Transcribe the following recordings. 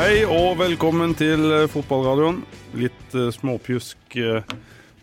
Hei og velkommen til eh, fotballradioen. Litt uh, småpjusk uh,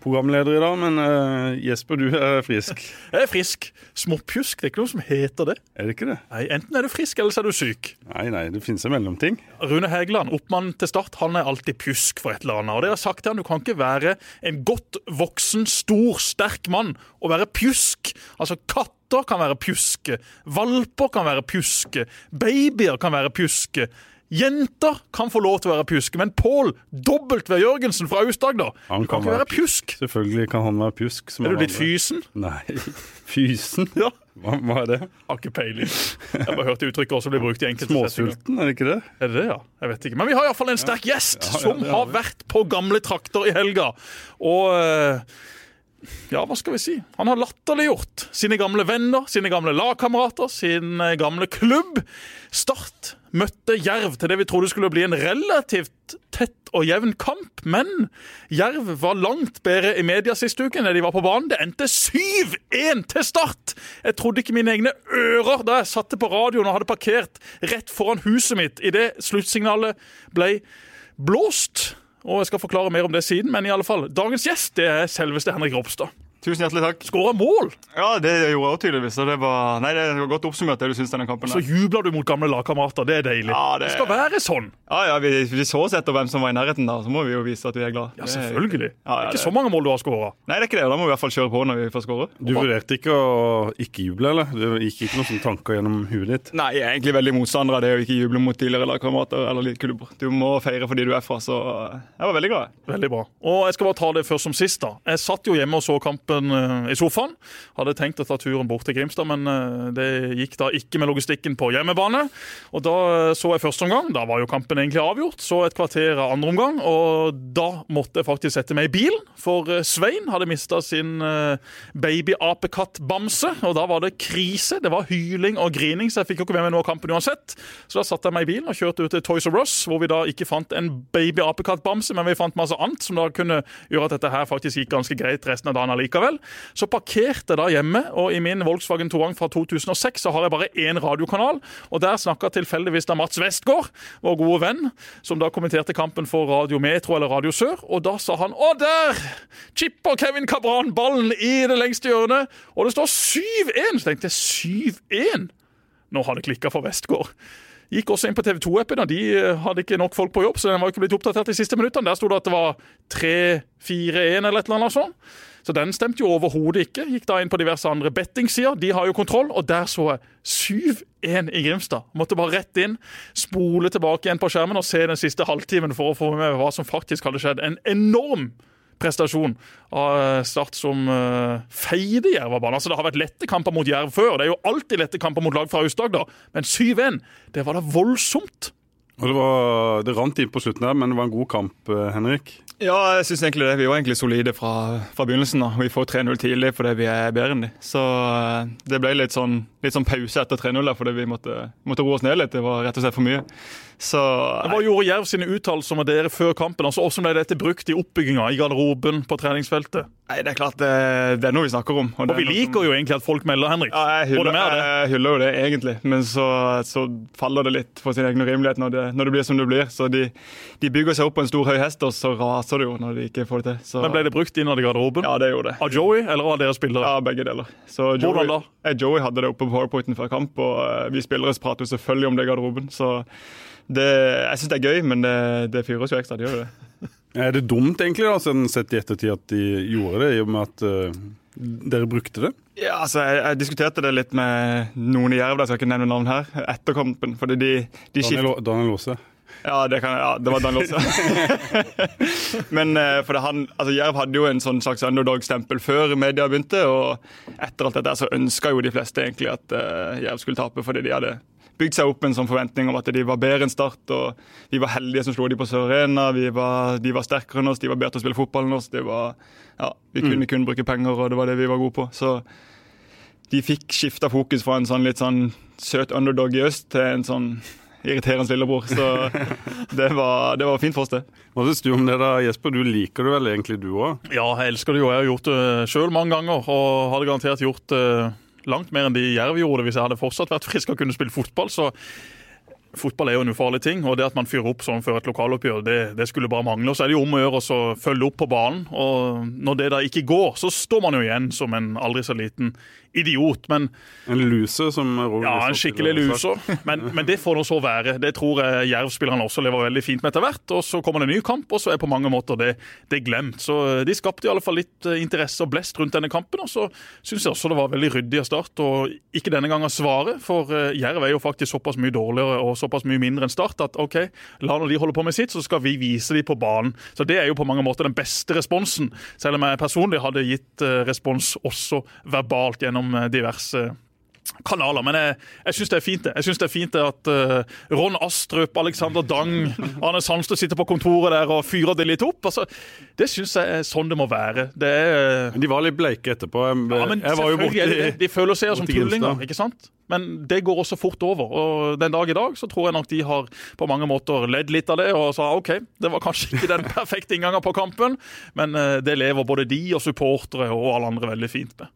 programleder i dag, men uh, Jesper, du er frisk. Jeg er frisk. Småpjusk, det er ikke noe som heter det. Er det ikke det? Nei, Enten er du frisk, eller så er du syk. Nei, nei, det finnes en mellomting. Rune Hægeland, oppmann til Start, han er alltid pjusk for et eller annet. Og det har sagt til han, Du kan ikke være en godt voksen, stor, sterk mann og være pjusk. Altså, katter kan være pjuske. Valper kan være pjuske. Babyer kan være pjuske. Jenter kan få lov til å være pjuske, men Pål W. Jørgensen fra Aust-Agder kan, kan ikke være pjusk. Selvfølgelig kan han være pjusk. som Er du litt fysen? Nei. Fysen? Ja. Hva, hva er det? Har ikke peiling. Jeg har bare hørt det uttrykket også bli brukt i enkelte. Småsulten, er det ikke det? Er det det, ja? Jeg vet ikke. Men vi har iallfall en sterk gjest Ja, ja, som har har vært på gamle trakter i helga. Og eh, ja, hva skal vi si? Han har latterliggjort sine gamle venner, sine gamle lagkamerater, sin eh, gamle klubb. Start møtte Jerv til det vi trodde skulle bli en relativt tett og jevn kamp. Men Jerv var langt bedre i media sist uke enn de var på banen. Det endte 7-1 til Start! Jeg trodde ikke mine egne ører da jeg satte på radioen og hadde parkert rett foran huset mitt idet sluttsignalet ble blåst. Og jeg skal forklare mer om det siden, men i alle fall, dagens gjest det er selveste Henrik Ropstad. Tusen hjertelig takk. Skåra mål! Ja, det gjorde jeg tydeligvis. Så det var, nei, det var godt oppsummert det du syns denne kampen. Så jubler du mot gamle lagkamerater. Det er deilig. Ja, det- det skal være sånn. Ja, ja, vi, vi så oss etter hvem som var i nærheten da. så må vi jo vise at vi er glad. Ja, selvfølgelig. Ja, ja, det er ikke så mange mål du har skåra. Nei, det er ikke det. Da må vi i hvert fall kjøre på når vi får skåre. Du vurderte ikke å ikke juble, eller? Det gikk ikke noen tanker gjennom huet ditt? Nei, jeg er egentlig veldig motstander av det å ikke juble mot tidligere lagkamerater eller klubber. Du må feire fordi du er fra, så jeg var veldig glad. Veldig bra. Og jeg skal bare ta det først som sist. da. Jeg satt jo hjemme og så kampen eh, i sofaen. Hadde tenkt å ta turen bort til Grimstad, men eh, det gikk da ikke med logistikken på hjemmebane. Og da eh, så jeg første omgang. Da var jo kampen egentlig avgjort. Så et kvarter av andre omgang, og da måtte jeg faktisk sette meg i bilen. For Svein hadde mista sin baby-apekatt-bamse, og da var det krise. Det var hyling og grining, så jeg fikk jo ikke med meg noe av kampen uansett. Så da satte jeg meg i bilen og kjørte ut til Toys R Us, hvor vi da ikke fant en baby-apekatt-bamse, men vi fant masse annet som da kunne gjøre at dette her faktisk gikk ganske greit resten av dagen allikevel. Så parkerte jeg da hjemme, og i min Volkswagen Touareg fra 2006 så har jeg bare én radiokanal, og der snakka tilfeldigvis da Mats Westgård, vår gode venn, som da kommenterte kampen for Radio Metro eller Radio Sør, og da sa han Å, der chipper Kevin Cabran ballen i det lengste hjørnet, og det står 7-1! Så tenkte jeg 7-1? Nå har det klikka for Westgård. Gikk også inn på TV 2-appen, og de eh, hadde ikke nok folk på jobb, så den var ikke blitt oppdatert de siste minuttene. Der sto det at det var 3-4-1 eller et eller annet sånt. Så den stemte jo overhodet ikke. Gikk da inn på diverse andre bettingsider. De har jo kontroll, og der så jeg 7-1 i Grimstad. Måtte bare rett inn, spole tilbake igjen på skjermen og se den siste halvtimen for å få med hva som faktisk hadde skjedd. En enorm prestasjon av Start som uh, feide Jervabanen. Altså, det har vært lette kamper mot Jerv før. Det er jo alltid lette kamper mot lag fra Aust-Agder. Men 7-1, det var da voldsomt. Og det, var, det rant inn på slutten der, men det var en god kamp, eh, Henrik. Ja, jeg synes egentlig det. Vi var egentlig solide fra, fra begynnelsen. da. Vi får 3-0 tidlig fordi vi er bedre enn de. Så eh, det ble litt sånn, litt sånn pause etter 3-0 fordi vi måtte, måtte roe oss ned litt. Det var rett og slett for mye. Så Hva gjorde Jerv sine uttalelser med dere før kampen? Altså, Hvordan ble dette brukt i oppbygginga, i garderoben, på treningsfeltet? Nei, det er klart det, det er noe vi snakker om. Og vi liker jo egentlig at folk melder, Henrik. Ja, jeg hyller, med jeg hyller jo det egentlig, men så, så faller det litt for sin egen urimelighet når det, når det blir som det blir. Så de, de bygger seg opp på en stor høy hest, og så raser det jo når de ikke får det til. Så, Men ble det brukt innad i garderoben? Ja, det gjorde det. Av Joey eller av deres spillere? Ja, begge deler. Så Hvordan da? Joey hadde det oppe på powerpointen før kamp, og eh, vi spillere prater jo selvfølgelig om det i garderoben. Så det, jeg syns det er gøy, men det, det fyrer oss jo ekstra. Det gjør jo det. Er det dumt, egentlig, da, sett i ettertid at de gjorde det, i og med at uh, dere brukte det? Ja, altså, jeg, jeg diskuterte det litt med noen i Jerv, jeg skal ikke nevne navn her, etter kampen. Fordi de, de Daniel, Daniel Aase. Ja, det, kan, ja, det var Daniel også. Men eh, for det, han, altså Jerv hadde jo en sånn slags underdog-stempel før media begynte. Og etter alt dette så ønska jo de fleste egentlig at uh, Jerv skulle tape, fordi de hadde bygd seg opp en sånn forventning om at de var bedre enn Start. og Vi var heldige som slo de på Sør Arena. Vi var, de var sterkere enn oss, de var bedre til å spille fotball enn oss. Det var, ja, vi kunne kun bruke penger, og det var det vi var gode på. Så de fikk skifta fokus fra en sånn litt sånn søt underdog i øst til en sånn irriterende lillebror. Så det var, det var fint for oss, det. Hva syns du om det, da, Jesper? Du liker det vel egentlig, du òg? Ja, jeg elsker det jo. Jeg har gjort det sjøl mange ganger, og hadde garantert gjort det langt mer enn de Jerv gjorde hvis jeg hadde fortsatt vært frisk og kunne spille fotball. Så fotball er jo en ufarlig ting. og Det at man fyrer opp sånn før et lokaloppgjør, det, det skulle bare mangle. Og Så er det jo om å gjøre å følge opp på banen. og Når det da ikke går, så står man jo igjen som en aldri så liten idiot. Men, en loser, som Roger Ja, en skikkelig loser. Men, men, det får nå så være. Det tror jeg Jerv-spillerne også lever veldig fint med etter hvert. og Så kommer det en ny kamp, og så er på mange måter det, det glemt. Så De skapte i alle fall litt eh, interesse og blest rundt denne kampen. og Så syns jeg også det var veldig ryddig av start, og ikke denne gangen svare. For eh, Jerv er jo faktisk såpass mye dårligere og såpass mye mindre enn Start at OK, la når de holder på med sitt, så skal vi vise dem på banen. Så Det er jo på mange måter den beste responsen, selv om jeg personlig hadde gitt eh, respons også verbalt gjennom eh, diverse kanaler. Men jeg, jeg syns det er fint det. Jeg synes det er fint det at uh, Ron Astrup, Alexander Dang, Arne Sandstø sitter på kontoret der og fyrer det litt opp. Altså, det syns jeg er sånn det må være. Det er, men de var litt bleike etterpå. Jeg, ja, men jeg var jo borti, De føler seg som tullinger, ikke sant? Men det går også fort over. og Den dag i dag så tror jeg nok de har på mange måter ledd litt av det og sa OK, det var kanskje ikke den perfekte inngangen på kampen, men eh, det lever både de og supportere og alle andre veldig fint med.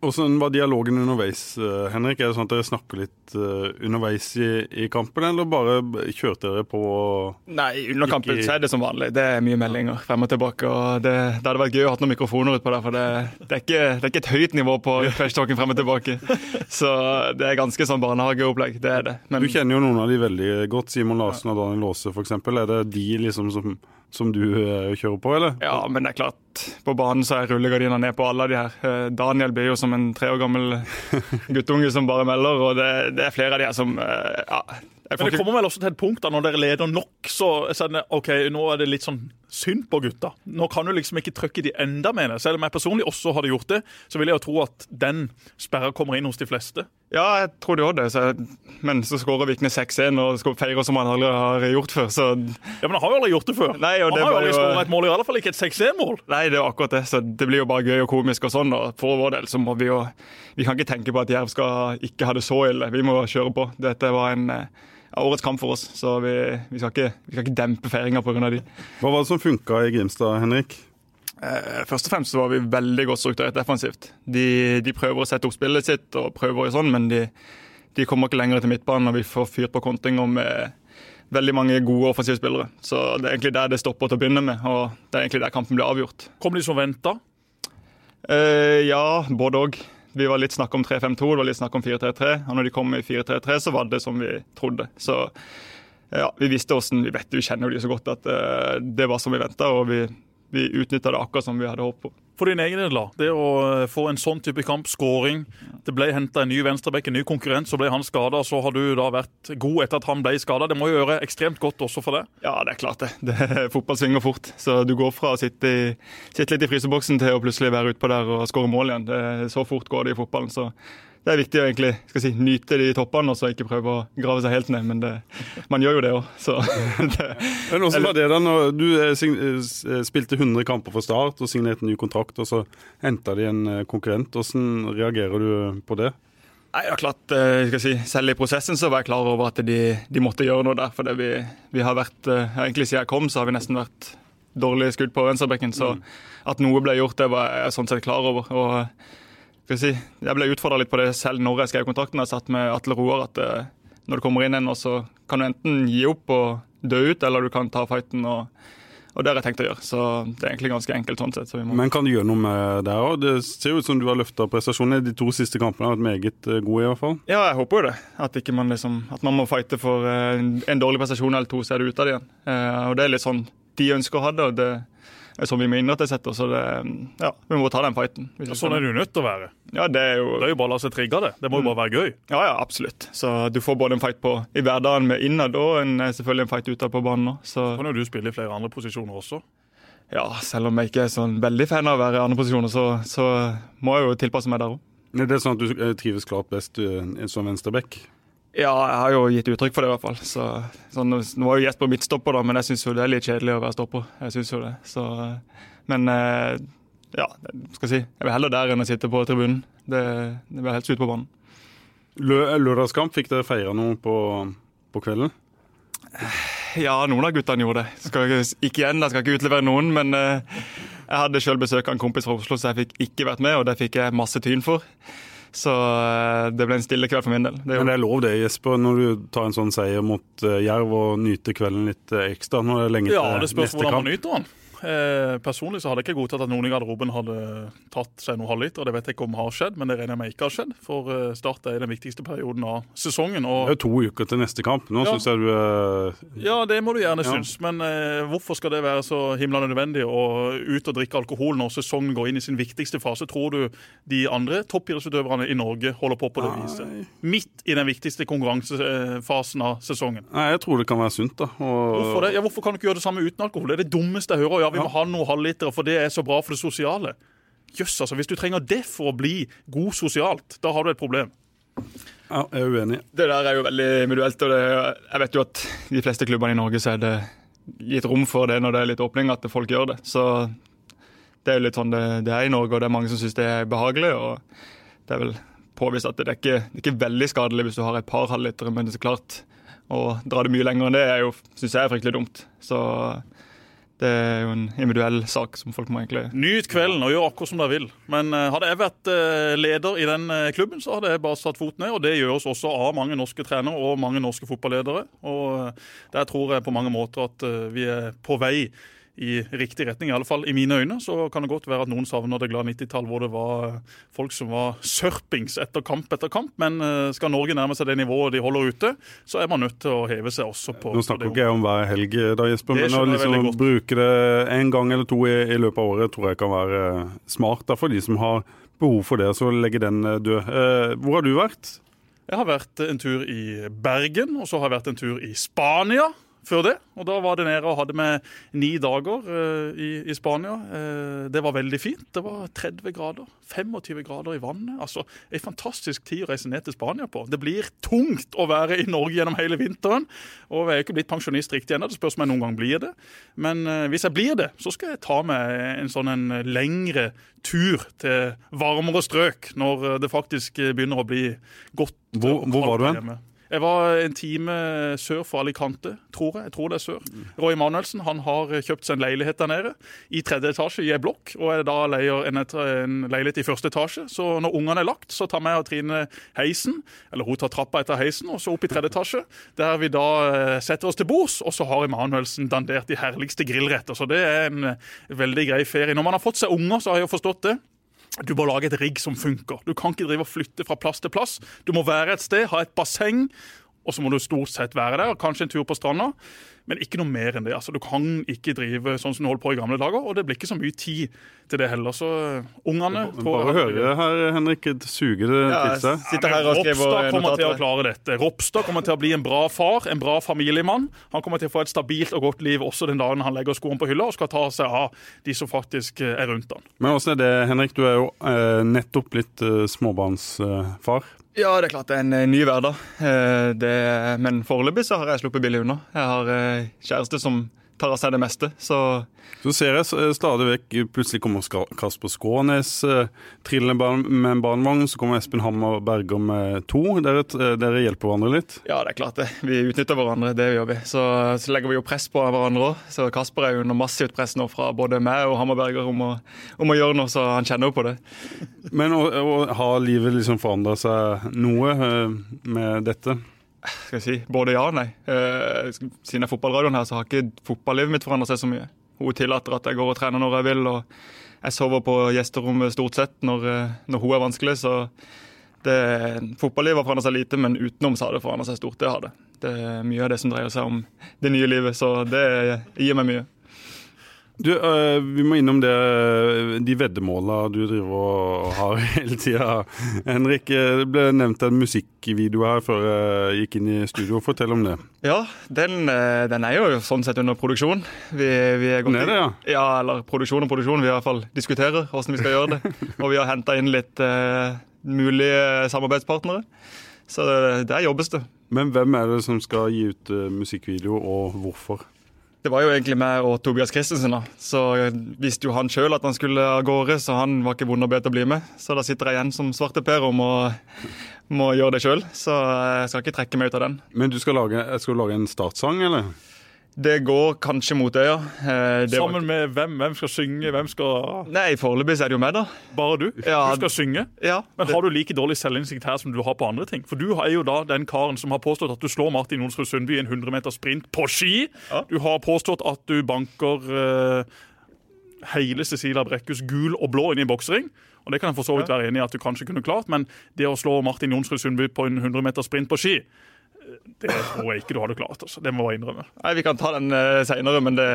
Hvordan var dialogen underveis, eh, Henrik? Er det sånn at dere snakker litt uh, underveis i, i, kampen, eller bare kjørte dere på? Nei, under kampen så er det som vanlig. Det er mye meldinger frem og tilbake. og Det, det hadde vært gøy å ha noen mikrofoner utpå der, for det, det, er ikke, det, er ikke, et høyt nivå på trash-talken frem og tilbake. Så det er ganske sånn barnehageopplegg. Det er det. Men, du kjenner jo noen av de veldig godt. Simon Larsen og Daniel Aase, f.eks. Er det de liksom som som du uh, kjører på, eller? Ja, men det er klart. På banen så er rullegardina ned på alle de her. Uh, Daniel blir jo som en tre år gammel guttunge som bare melder, og det, det er flere av de her som uh, ja, men det kommer vel også til et punkt da når dere leder nok, så, så det, ok, nå er det litt sånn synd på gutta. Nå kan du liksom ikke trykke de enda mer ned. Selv om jeg personlig også hadde gjort det, så vil jeg jo tro at den sperra kommer inn hos de fleste. Ja, jeg tror det òg det. Så, men så skårer Vikne 6-1 og skal feire som han aldri har gjort før. Så... Ja, Men han har jo aldri gjort det før. Nei, han har jo aldri skåret et mål, i alle fall ikke et 6-1-mål. Nei, det er akkurat det. Så det blir jo bare gøy og komisk og sånn. Og for vår del så må vi jo Vi kan ikke tenke på at Jerv skal ikke ha det så ille. Vi må kjøre på. Dette var en årets kamp for oss. Så vi, vi, skal, ikke, vi skal, ikke, dempe feiringa pga. de. Hva var det som funka i Grimstad, Henrik? Eh, først og fremst så var vi veldig godt strukturert defensivt. De, de, prøver å sette opp spillet sitt, og prøver sånn, men de, de kommer ikke lenger til midtbanen når vi får fyrt på kontinger med veldig mange gode offensive spillere. Så det er egentlig der det stopper til å begynne med, og det er egentlig der kampen blir avgjort. Kom de som venta? Eh, ja, både òg. Vi var litt snakk om 3-5-2, det var litt snakk om 4-3-3. Og når de kom i 4-3-3, så var det som vi trodde. Så ja, vi visste åssen Vi vet vi kjenner jo de så godt at uh, det var som vi venta, og vi, vi utnytta det akkurat som vi hadde håpet på. For din egen del, da. Det å eh, få en sånn type kamp, skåring. Det ble henta en ny venstreback, en ny konkurrent, så ble han skada. Så har du da vært god etter at han ble skada. Det må jo gjøre ekstremt godt også for det? Ja, det er klart det. det fotball svinger fort. Så du går fra å sitte, i, sitte litt i fryseboksen til å plutselig være utpå der og skåre mål igjen. Det, så fort går det i fotballen. så det er viktig å egentlig skal si, nyte de toppene og så ikke prøve å grave seg helt ned. Men det, man gjør jo det òg, så Men Hvordan var det da når du eh, eh, spilte 100 kamper for Start og signerte en ny kontrakt, og så henta de en eh, konkurrent? Hvordan reagerer du på det? Nei, ja, klart, skal si, Selv i prosessen så var jeg klar over at de, de måtte gjøre noe der. For vi, vi, har vært, egentlig Siden jeg kom, så har vi nesten vært dårlig skudd på venstrebekken. Så mm. at noe ble gjort, det var jeg sånn sett klar over. og skal jeg si, jeg ble utfordra litt på det selv når jeg skrev kontrakten. Jeg satt med Atle Roar at uh, når du kommer inn en, så kan du enten gi opp og dø ut, eller du kan ta fighten. og og det har jeg tenkt å gjøre, så det er egentlig ganske enkelt. sånn sett. Så må... Men kan du gjøre noe med det òg? Det ser ut som du har løfta prestasjonene. De to siste kampene har vært meget eh, gode, i hvert fall. Ja, jeg håper jo det. At, man, liksom, at man må fighte for eh, en dårlig prestasjon eller to, så er du ute av det igjen. Og det er litt sånn de ønsker å ha det. og det som vi må innrette det etter. Så det, ja, vi må ta den fighten. Sånn er det jo nødt til å være. Ja, Det er jo Det er jo bare å la seg trigge det. Det må jo mm. bare være gøy. Ja, ja, absolutt. Så du får både en fight på, i hverdagen med innad og en, eh, selvfølgelig en fight utad på banen. Så kan jo du spille i flere andre posisjoner også. Ja, selv om jeg ikke er sånn veldig fan av å være i andre posisjoner, så, så må jeg jo tilpasse meg der òg. Det er sånn at du eh, trives klart best eh, som venstreback? Ja, jeg har jo gitt uttrykk for det, i hvert fall. Så, sånn, nå var jo Jesper midtstopper, da, men jeg syns jo det er litt kjedelig å være stopper. Jeg synes jo det. Så, men eh, ja, skal jeg si. Jeg vil heller der enn å sitte på tribunen. Det, det blir helst ut på banen. Lørdagskamp, fikk dere feire noe på, på, kvelden? Ja, noen av guttene gjorde det. Skal ikke, ikke igjen, jeg skal ikke utlevere noen, men eh, jeg hadde sjøl besøk av en kompis fra Oslo, så jeg fikk ikke vært med, og det fikk jeg masse tyn for. Så eh, det ble en stille kveld for min del. Det Men det er lov det, Jesper, når du tar en sånn seier mot uh, Jerv og nyter kvelden litt ekstra når det er lenge ja, til neste kamp? Ja, det spørs hvordan man nyter den. Eh, personlig så hadde jeg ikke godtatt at noen i garderoben hadde tatt seg noen halvliter. Det vet jeg ikke om har skjedd, men det regner jeg med ikke har skjedd. For eh, Start er den viktigste perioden av sesongen. Det er jo to uker til neste kamp. Nå ja. syns jeg du eh... Ja, det må du gjerne ja. synes. Men eh, hvorfor skal det være så himla nødvendig å ut og drikke alkohol når sesongen går inn i sin viktigste fase? Tror du de andre toppidrettsutøverne i Norge holder på på det viset? Midt i den viktigste konkurransefasen av sesongen. Nei, Jeg tror det kan være sunt, da. Og... Hvorfor, ja, hvorfor kan du ikke gjøre det samme uten alkohol? Det er det dummeste jeg hører. Ja, vi må ha noen halvliter, for det er så bra for det sosiale. Jøss, altså. Hvis du trenger det for å bli god sosialt, da har du et problem. Ja, jeg er uenig. Det der er jo veldig individuelt. og det, Jeg vet jo at de fleste klubbene i Norge så er det gitt rom for det når det er litt åpning, at folk gjør det. Så det er jo litt sånn det, det er i Norge, og det er mange som syns det er behagelig. og det er vel påvist at det er ikke, det er ikke veldig skadelig hvis du har et par halvlitere, men det er så klart å dra det mye lenger enn det er jo, syns jeg er fryktelig dumt. Så det er jo en individuell sak som folk må egentlig Nyt kvelden og gjør akkurat som dere vil. Men uh, hadde jeg vært uh, leder i den uh, klubben, så hadde jeg bare satt foten ned. Og det gjøres også av mange norske trenere og mange norske fotballedere. Og der tror jeg på mange måter at vi er på vei i riktig retning, i alle fall i mine øyne. Så kan det godt være at noen savner det glade 90-tall hvor det var eh, folk som var sørpings etter kamp etter kamp. Men eh, skal Norge nærme seg det nivået de holder ute, så er man nødt til å heve seg også på Nå snakker ikke jeg om hver helg, da, Jesper, men å liksom bruke det en gang eller to i, i, løpet av året tror jeg kan være smart da, for de som har behov for det. Så legge den eh, død. Eh, hvor har du vært? Jeg har vært en tur i Bergen, og så har jeg vært en tur i Spania før det. Og da var det nede og hadde med ni dager uh, i, i, Spania. Uh, det var veldig fint. Det var 30 grader. 25 grader i vannet. Altså, En fantastisk tid å reise ned til Spania på. Det blir tungt å være i Norge gjennom hele vinteren. Og jeg er ikke blitt pensjonist riktig ennå. Det spørs om jeg noen gang blir det. Men uh, hvis jeg blir det, så skal jeg ta meg en sånn en lengre tur til varmere strøk når det faktisk begynner å bli godt. Hvor, hvor var du hen? Jeg var en time sør for Alicante, tror jeg. Jeg tror det er sør. Roy Manuelsen han har kjøpt seg en leilighet der nede, i tredje etasje i ei blokk. Og jeg da leier en, en, leilighet i første etasje. Så når ungene er lagt, så tar jeg og Trine heisen, eller hun tar trappa etter heisen, og så opp i tredje etasje. Der vi da eh, setter oss til bords, og så har Emanuelsen dandert de herligste grillretter. Så det er en veldig grei ferie. Når man har fått seg unger, så har jeg jo forstått det. Du må lage et rigg som funker. Du kan ikke drive og flytte fra plass til plass. Du må være et sted, ha et basseng, og så må du stort sett være der. Kanskje en tur på stranda. Men ikke noe mer enn det. Altså, du kan ikke drive sånn som du holdt på i gamle dager, og det blir ikke så mye tid til det heller. Så ungene ungene Bare høre her, Henrik. Suger det ja, til seg. Sitter her og Ropstad kommer til å klare dette. Ropstad kommer til å bli en bra far, en bra familiemann. Han kommer til å få et stabilt og godt liv også den dagen han legger skoen på hylla og skal ta seg av de som faktisk uh, er rundt han. Men åssen er det, Henrik? Du er jo eh, nettopp blitt eh, småbarnsfar. Ja, det er klart det er en eh, ny hverdag. Eh, men foreløpig så har jeg sluppet billig unna. Jeg har eh, kjæreste som tar av seg det meste. Så Så ser jeg stadig vekk plutselig kommer Kasper Skånes eh, trillende med en barnevogn. Så kommer Espen Hammer Berger med to. Dere, dere, hjelper hverandre litt? Ja, det er klart det. Vi utnytter hverandre. Det gjør vi. Så, så legger vi jo press på hverandre òg. Så Kasper er jo under massivt press nå fra både meg og Hammerberger om å, om å gjøre noe, så han kjenner jo på det. Men å, å, har livet liksom forandra seg noe eh, med dette? Skal jeg si, både ja og nei. Eh, siden jeg er fotballradioen her, så har ikke fotballivet mitt forandret seg så mye. Hun tillater at jeg går og trener når jeg vil, og jeg sover på gjesterommet stort sett når, eh, når hun er vanskelig. Så det, fotballivet har forandret seg lite, men utenom så har det forandret seg stort. Det har det. Det er mye av det som dreier seg om det nye livet, så det gir meg mye. Du, uh, Vi må innom det, de veddemåla du driver og har hele tida. Henrik, det ble nevnt en musikkvideo her før jeg gikk inn i studio. Fortell om det. Ja, den, eh, den er jo sånn sett under produksjon. Vi, vi er det, ja? ja, eller produksjon og produksjon. Vi i hvert fall diskuterer hvordan vi skal gjøre det. Og vi har henta inn litt uh, mulige samarbeidspartnere. Så der jobbes det. Men hvem er det som skal gi ut uh, musikkvideo, og hvorfor? Det var jo egentlig meg og Tobias Christensen. da. Så visste jo han sjøl at han skulle av gårde, så han var ikke vond å be til å bli med. Så da sitter jeg igjen som svarte Per og må, må gjøre det sjøl. Så jeg skal ikke trekke meg ut av den. Men du skal lage, skal du lage en startsang, eller? Det går kanskje mot det, ja. Eh, det Sammen med hvem? Hvem skal synge? Hvem skal Nei, foreløpig er det jo meg, da. Bare du? Ja. Du skal synge? Ja, Men har du like dårlig selvinnsikt her som du har på andre ting? For du er jo da den karen som har påstått at du slår Martin Olsrud Sundby i en 100 meter sprint på ski. Ja. Du har påstått at du banker uh, hele Cecilia Brekkhus gul og blå inn i en boksering. Og det kan jeg for så vidt være enig i at du kanskje kunne klart, men det å slå Martin Jonsrud Sundby på en 100 meter sprint på ski, eh, det tror jeg ikke du hadde klart. altså. Det må jeg innrømme. Nei, Vi kan ta den uh, seinere, men det,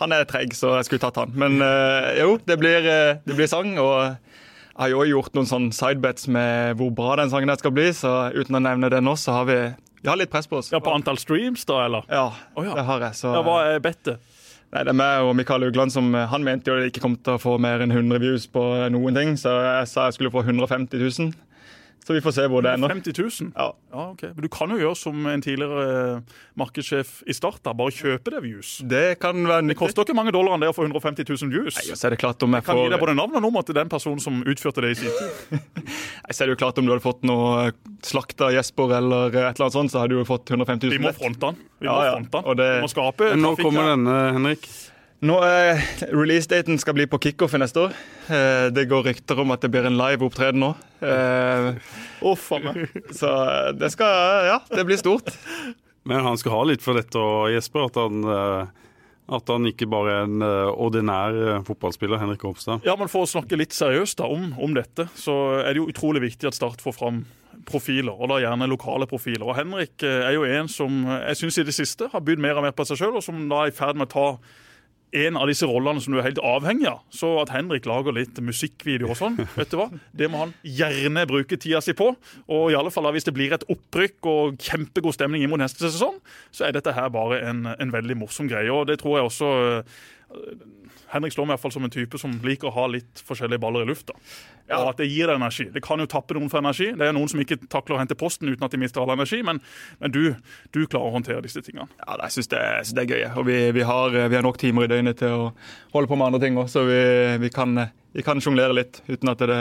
han er treg, så jeg skulle tatt han. Men uh, jo, det blir, uh, det blir sang. og jeg har jo også gjort noen sånn sidebets med hvor bra den sangen skal bli, så uten å nevne det nå, så har vi, vi har litt press på oss. Ja, På antall streams, da, eller? Ja, oh, ja. det har jeg. Så, Ja, Hva er bettet? Nei, det er meg og Mikael Ugland som Han mente jo det ikke kom til å få mer enn 100 views på noen ting, så jeg sa jeg skulle få 150 000. Så vi får se hvor det ender. 50 000? Ja. Ja, ok. Men du kan jo gjøre som en tidligere eh, markedssjef i Start, da. bare kjøpe det views. Det kan være nyttig. Det koster ikke mange dollarene det å få 150 000 views. Nei, så er det klart om jeg får... kan gi deg både navn og nummer til den personen som utførte det i sin tid. Så er det jo klart om du hadde fått noe slakta Jesper eller et eller annet sånt, så hadde du jo fått 150 000. Vi må fronte den. Vi må Ja, ja. fronte den. Det- Vi må skape Men Nå kommer denne, Henrik? Nå er Releasedaten skal bli på kickoff i neste år. Eh, Det går rykter om at det blir en live opptreden nå. Eh, Uff a meg. Så det skal Ja, det blir stort. Men han skal ha litt for dette og Jesper, at han, eh, at han ikke bare er en eh, ordinær eh, fotballspiller, Henrik Hopstad. Ja, men For å snakke litt seriøst da, om, om dette, så er det jo utrolig viktig at Start får fram profiler, og da gjerne lokale profiler. Og Henrik eh, er jo en som eh, jeg syns i det siste har bydd mer og mer på seg sjøl, og som da er i ferd med å ta en av disse rollene som du er helt avhengig av. Så at Henrik lager litt musikkvideo og sånn, vet du hva? det må han gjerne bruke tida si på. Og i alle fall hvis det blir et opprykk og kjempegod stemning inn mot neste sesong, så er dette her bare en, en veldig morsom greie. Og det tror jeg også Henrik slår meg fall som en type som liker å ha litt forskjellige baller i lufta. Og at det gir deg energi. Det kan jo tappe noen for energi. Det er noen som ikke takler å hente posten uten at de mister all energi, men, men du, du klarer å håndtere disse tingene. Ja, Jeg syns det, det er gøy. Og vi, vi, har, vi har nok timer i døgnet til å holde på med andre ting òg, så vi, vi kan, vi kan sjonglere litt uten at det,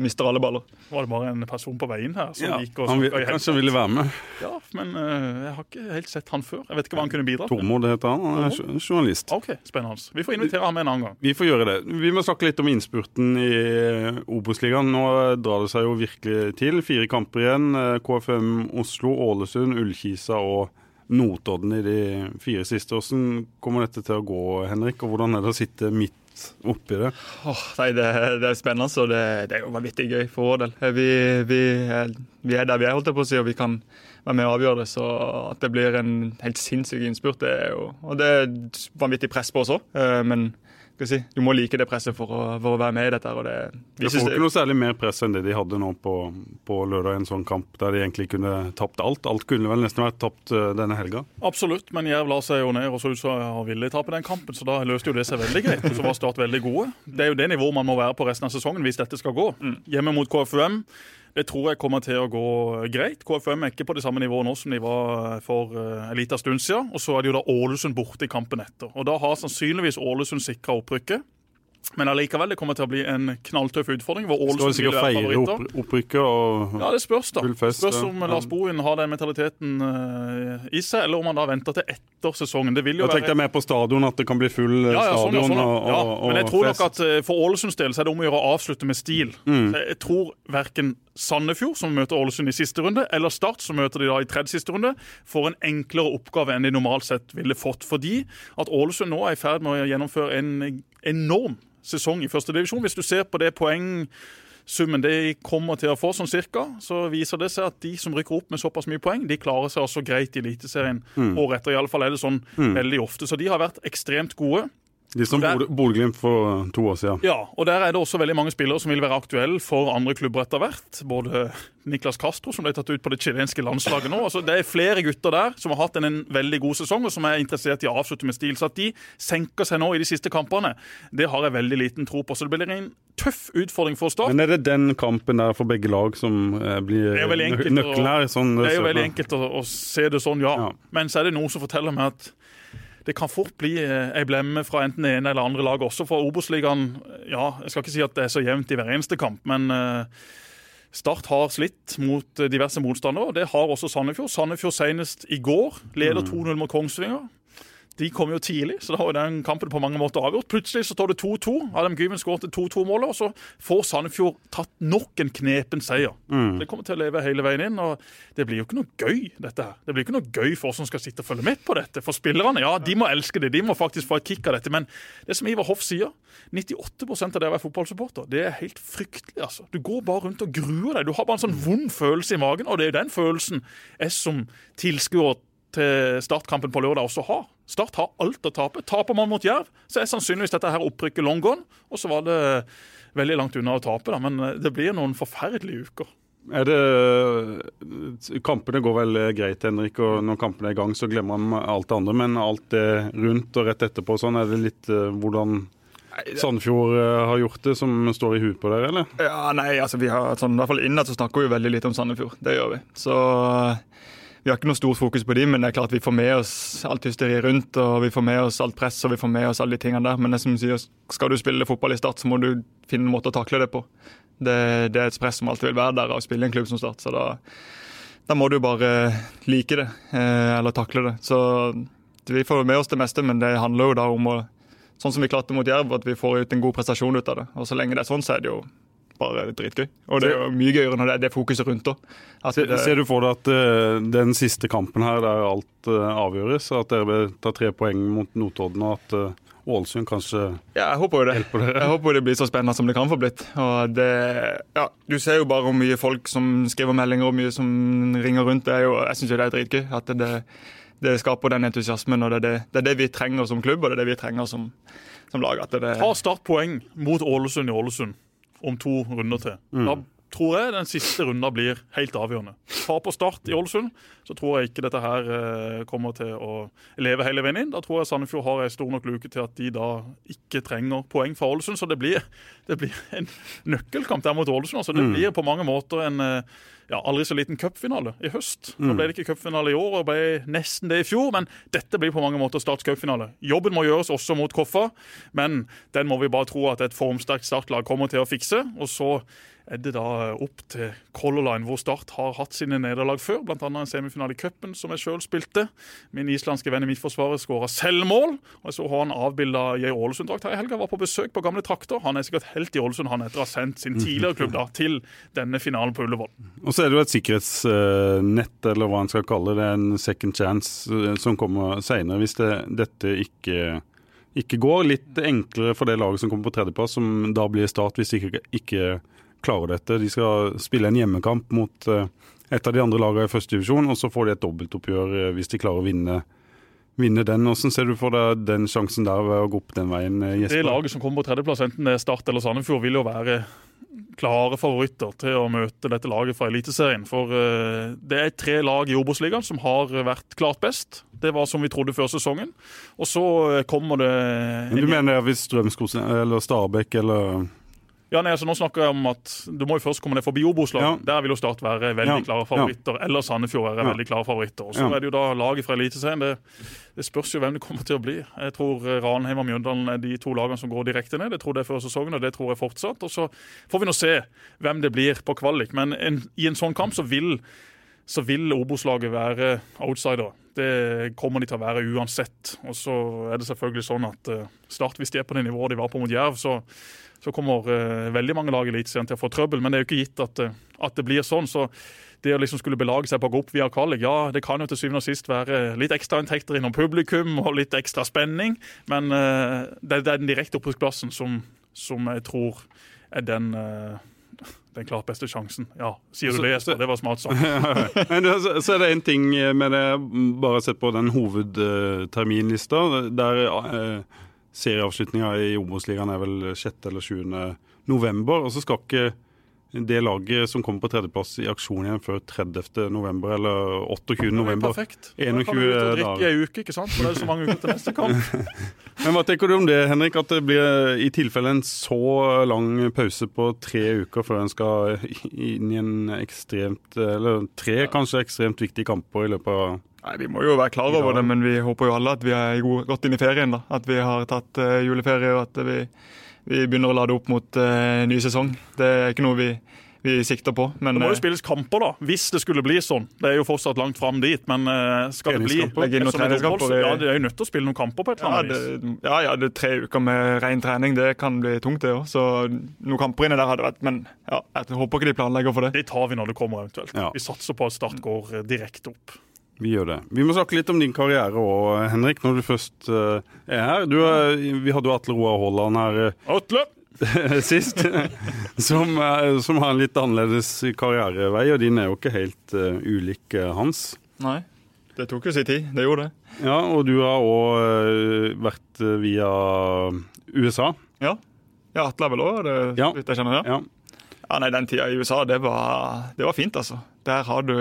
mister alle baller. Var det bare en person på veien her som Ja, gikk og han vil, i kanskje ville være med. Ja, men uh, jeg har ikke helt sett han før. Jeg vet ikke hva han kunne bidra til. Tormod heter han. Han er jo- journalist. Ok, Spennende. Vi får invitere ham en annen gang. Vi får gjøre det. Vi må snakke litt om innspurten i eh, Obos-ligaen. Nå drar det seg jo virkelig til. Fire kamper igjen. Eh, KFM Oslo, Ålesund, Ullkisa og Notodden i de fire siste. Hvordan kommer dette til å gå, Henrik? Og hvordan er det å sitte midt oppi det? Oh, nei, det, det er spennende, og det, det er jo vanvittig gøy for vår del. Vi, vi, vi er der vi er, holdt jeg på å si, og vi kan være med og avgjøre det. Så at det blir en helt sinnssyk innspurt, det er jo Og det er vanvittig press på oss òg, men skal jeg si, du må like det presset for å, for å være med i dette. og det, vi De får ikke noe særlig mer press enn det de hadde nå på, på lørdag i en sånn kamp, der de egentlig kunne tapt alt. Alt kunne vel nesten vært tapt eh, denne helga. Absolutt, men Jerv la seg jo ned og så ut som han ville tape den kampen, så da løste jo det seg veldig greit. Så var Start veldig gode. Det er jo det nivået man må være på resten av sesongen hvis dette skal gå. Hjemme mot KFUM. Det tror jeg kommer til å gå greit. KFM er ikke på det samme nivået nå som de var for eh, en liten stund siden. Og så er det jo da Ålesund borte i kampen etter. Og da har sannsynligvis Ålesund sikra opprykket. Men allikevel, det kommer til å bli en knalltøff utfordring. hvor Ålesund vil være favoritter. opp, opprykket og Ja, det spørs, da. Fest, spørs ja. om Lars Bohin har den mentaliteten uh, i seg, eller om han da venter til etter sesongen. Det vil jo Da tenkte jeg mer på stadion, at det kan bli full eh, ja, ja, sånn, ja, stadion sånn, ja. og, ja. og, og Men jeg tror nok at eh, for Ålesunds del så er det om å gjøre å avslutte med stil. Mm. Jeg tror verken Sandefjord, som møter Ålesund i siste runde, eller Start, som møter de da i tredje siste runde, får en enklere oppgave enn de normalt sett ville fått. Fordi at Ålesund nå er i ferd med å gjennomføre en enorm sesong i førstedivisjon. Hvis du ser på det poengsummen de kommer til å få, sånn cirka, så viser det seg at de som rykker opp med såpass mye poeng, de klarer seg også greit i Eliteserien året etter. Iallfall er det sånn veldig ofte. Så de har vært ekstremt gode. De som Bodø-Glimt for to år siden. Ja, og der er det også veldig mange spillere som vil være aktuelle for andre klubber etter hvert. Både Niklas Castro, som ble tatt ut på det chilenske landslaget nå. Altså, det er flere gutter der som har hatt en, en veldig god sesong, og som er interessert i å avslutte med stil. Så at de senker seg nå i de siste kampene, det har jeg veldig liten tro på. Så det blir en tøff utfordring for Start. Men er det den kampen der for begge lag som eh, blir nøkkelen her? Sånn, Det er jo veldig enkelt å, å se det sånn, ja. Ja. Men så er det noe som forteller meg at det kan fort bli eh, ei blemme fra enten det ene eller andre lag også. For Obos-ligaen Ja, jeg skal ikke si at det er så jevnt i hver eneste kamp, men eh, Start har slitt mot eh, diverse motstandere, og det har også Sandefjord. Sandefjord senest i går leder 2-0 mot Kongsvinger. De kom jo tidlig, så da var den kampen på mange måter avgjort. Plutselig så står det 2-2. Adam Gyven skåret 2-2-målet, og så får Sandefjord tatt nok en knepen seier. Mm. Det kommer til å leve hele veien inn, og det blir jo ikke noe gøy, dette her. Det blir ikke noe gøy for oss som skal sitte og følge med på dette. For spillerne, ja, de må elske det, de må faktisk få et kick av dette. Men det som Ivar Hoff sier, 98% av det å være fotballsupporter, det er helt fryktelig, altså. Du går bare rundt og gruer deg. Du har bare en sånn vond følelse i magen, og det er den følelsen jeg som tilskuer til startkampen på lørdag også har. Start har alt å tape. Taper man mot Jerv, så er sannsynligvis dette her opprykket long gone. Og så var det veldig langt unna å tape, da. Men det blir noen forferdelige uker. Er det Kampene går vel greit, Henrik, og når kampene er i gang, så glemmer man alt det andre. Men alt det rundt og rett etterpå, sånn, er det litt hvordan Sandefjord har gjort det, som står i huet på dere, eller? Ja, nei, altså vi har sånn, i hvert fall innad så snakker vi jo veldig lite om Sandefjord. Det gjør vi. Så vi har ikke noe stort fokus på dem, men det er klart vi får med oss alt hysteriet rundt, og vi får med oss alt press og vi får med oss alle de tingene der. Men det som sier, skal du spille fotball i Start, så må du finne en måte å takle det på. Det, det er et press som alltid vil være der å spille i en klubb som Start. Så da, da må du bare like det, eh, eller takle det. Så vi får med oss det meste, men det handler jo da om å Sånn som vi klarte mot Jerv, at vi får ut en god prestasjon ut av det. Og så lenge det er sånn, så er det jo bare dritgøy. Og det er jo mye gøyere når det er det fokuset rundt òg. Ser, ser, du for deg at uh, den siste kampen her, der alt uh, avgjøres, at dere vil ta tre poeng mot Notodden, og at uh, Ålesund kanskje ja, jeg håper jo det. Jeg håper det blir så spennende som det kan få blitt. Og det, ja, du ser jo bare hvor mye folk som skriver meldinger og mye som ringer rundt. Det er jo, jeg syns det er dritgøy. At det, det, skaper den entusiasmen. og det er det, det er det, vi trenger som klubb, og det er det vi trenger som, som lag. At det, Ta startpoeng mot Ålesund i Ålesund om to runder til. Mm. Da tror jeg den siste runden blir helt avgjørende. Ta på start i Ålesund, så tror jeg ikke dette her eh, kommer til å leve hele veien inn. Da tror jeg Sandefjord har ei stor nok luke til at de da ikke trenger poeng fra Ålesund. Så det blir, det blir en nøkkelkamp der mot Ålesund. Altså, det Mm. blir på mange måter en eh, ja, aldri så liten cupfinale i høst. Nå Mm. ble det ikke cupfinale i år, og ble nesten det i fjor, men dette blir på mange måter Starts cupfinale. Jobben må gjøres også mot Koffa, men den må vi bare tro at et formsterkt startlag kommer til å fikse. Og så er det da opp til Color Line, hvor Start har hatt sine nederlag før, bl.a. en semifinale i cupen som jeg sjøl spilte. Min islandske venn i Midtforsvaret skåra selvmål. Og så han avbilda i ei Ålesund-drakt her i helga. Var på besøk på gamle trakter. Han er sikkert helt i Ålesund, han etter å ha sendt sin tidligere klubb da, til denne finalen på Ullevål. Og så er det jo et sikkerhetsnett, eller hva en skal kalle det, en second chance, eh, som kommer seinere hvis det, dette ikke, ikke går. Litt enklere for det laget som kommer på tredjeplass, som da blir Start hvis de ikke, ikke klarer dette. De skal spille en hjemmekamp mot eh, et av de andre lagene i første divisjon, og så får de et dobbeltoppgjør eh, hvis de klarer å vinne, vinne den. Hvordan ser du for deg den sjansen der ved å gå opp den veien, Jesper? Det laget som kommer på tredjeplass, enten det er Start eller Sandefjord, vil jo være klare favoritter til å møte dette laget fra Eliteserien. For eh, det er tre lag i Obos-ligaen som har vært klart best. Det var som vi trodde før sesongen. Og så eh, kommer det Men du mener hvis Strømskog eller Stabæk eller Ja, nei, altså Nå snakker jeg om at du må jo først komme ned forbi Obos-lag. Ja. Der vil jo Start være veldig klare favoritter. Eller Sandefjord være veldig klare favoritter. Og så er det jo da laget fra Eliteserien. Det, det spørs jo hvem det kommer til å bli. Jeg tror eh, Ranheim og Mjøndalen er de to lagene som går direkte ned. Det trodde jeg før sesongen, og det tror jeg fortsatt. Og så får vi nå se hvem det blir på kvalik. Men en, i en sånn kamp så vil så vil Obos-laget være outsidere. Det kommer de til å være uansett. Og så er det selvfølgelig sånn at eh, Start, hvis de er på det nivået de var på mot Jerv, så, så kommer eh, veldig mange lag i Eliteserien til å få trøbbel. Men det er jo ikke gitt at, eh, at det blir sånn. Så det å liksom skulle belage seg på å gå opp via kvalik, ja, det kan jo til syvende og sist være litt ekstrainntekter innom publikum og litt ekstra spenning. Men det, det er den direkte opprykksplassen som, som jeg tror er den eh, den klart beste sjansen. Ja, sier du Så- det, Jesper? Det var smart sagt. Men så- så er det en ting med det, bare sett på den hovedterminlista, der eh, serieavslutninga i Obos-ligaen er vel 6. eller 7. november. Og så skal ikke det laget som kommer på tredjeplass i aksjon igjen før 30. november eller 28. november. Perfekt. 21 Da kan du drikke ei uke, ikke sant? For det er så mange uker til neste kamp. Men hva tenker du om det, Henrik? At det blir i tilfelle en så lang pause på tre uker før en skal inn i en ekstremt Eller tre kanskje ekstremt viktige kamper i løpet av Nei, Vi må jo være klar over det, men vi håper jo alle at vi er god, godt inn i ferien. da. At vi har tatt eh, juleferie og at vi, vi begynner å lade opp mot uh, ny sesong. Det er ikke noe vi, vi sikter på. Men Det må jo eh, spilles kamper, da, hvis det skulle bli sånn. Det er jo fortsatt langt fram dit, men uh, skal det bli opphold, Ja, de er jo nødt til å spille noen kamper på et eller annet det, vis. ja, ja, det er tre uker med ren trening. Det kan bli tungt, det òg. Så noen kamper inni der hadde vært Men ja, jeg håper ikke de planlegger for det. Det tar vi når det kommer, eventuelt. Ja. Vi satser på at Start går direkte opp. Vi gjør det. Vi må snakke litt om din karriere òg, Henrik, når du først eh, er her. Du, er- vi hadde jo Atle Roar Haaland her eh, Atle! sist, som, eh, som har en litt annerledes karrierevei, og din er jo ikke helt uh, ulik eh, hans. Nei. Det tok jo sin tid. Det gjorde det. Ja, og du har òg vært eh, via USA. Ja. Ja, Atle er vel òg det, Ja. jeg kjenner det. Ja. Ja, nei, Den tida i USA, det var, det var fint, altså. Der har du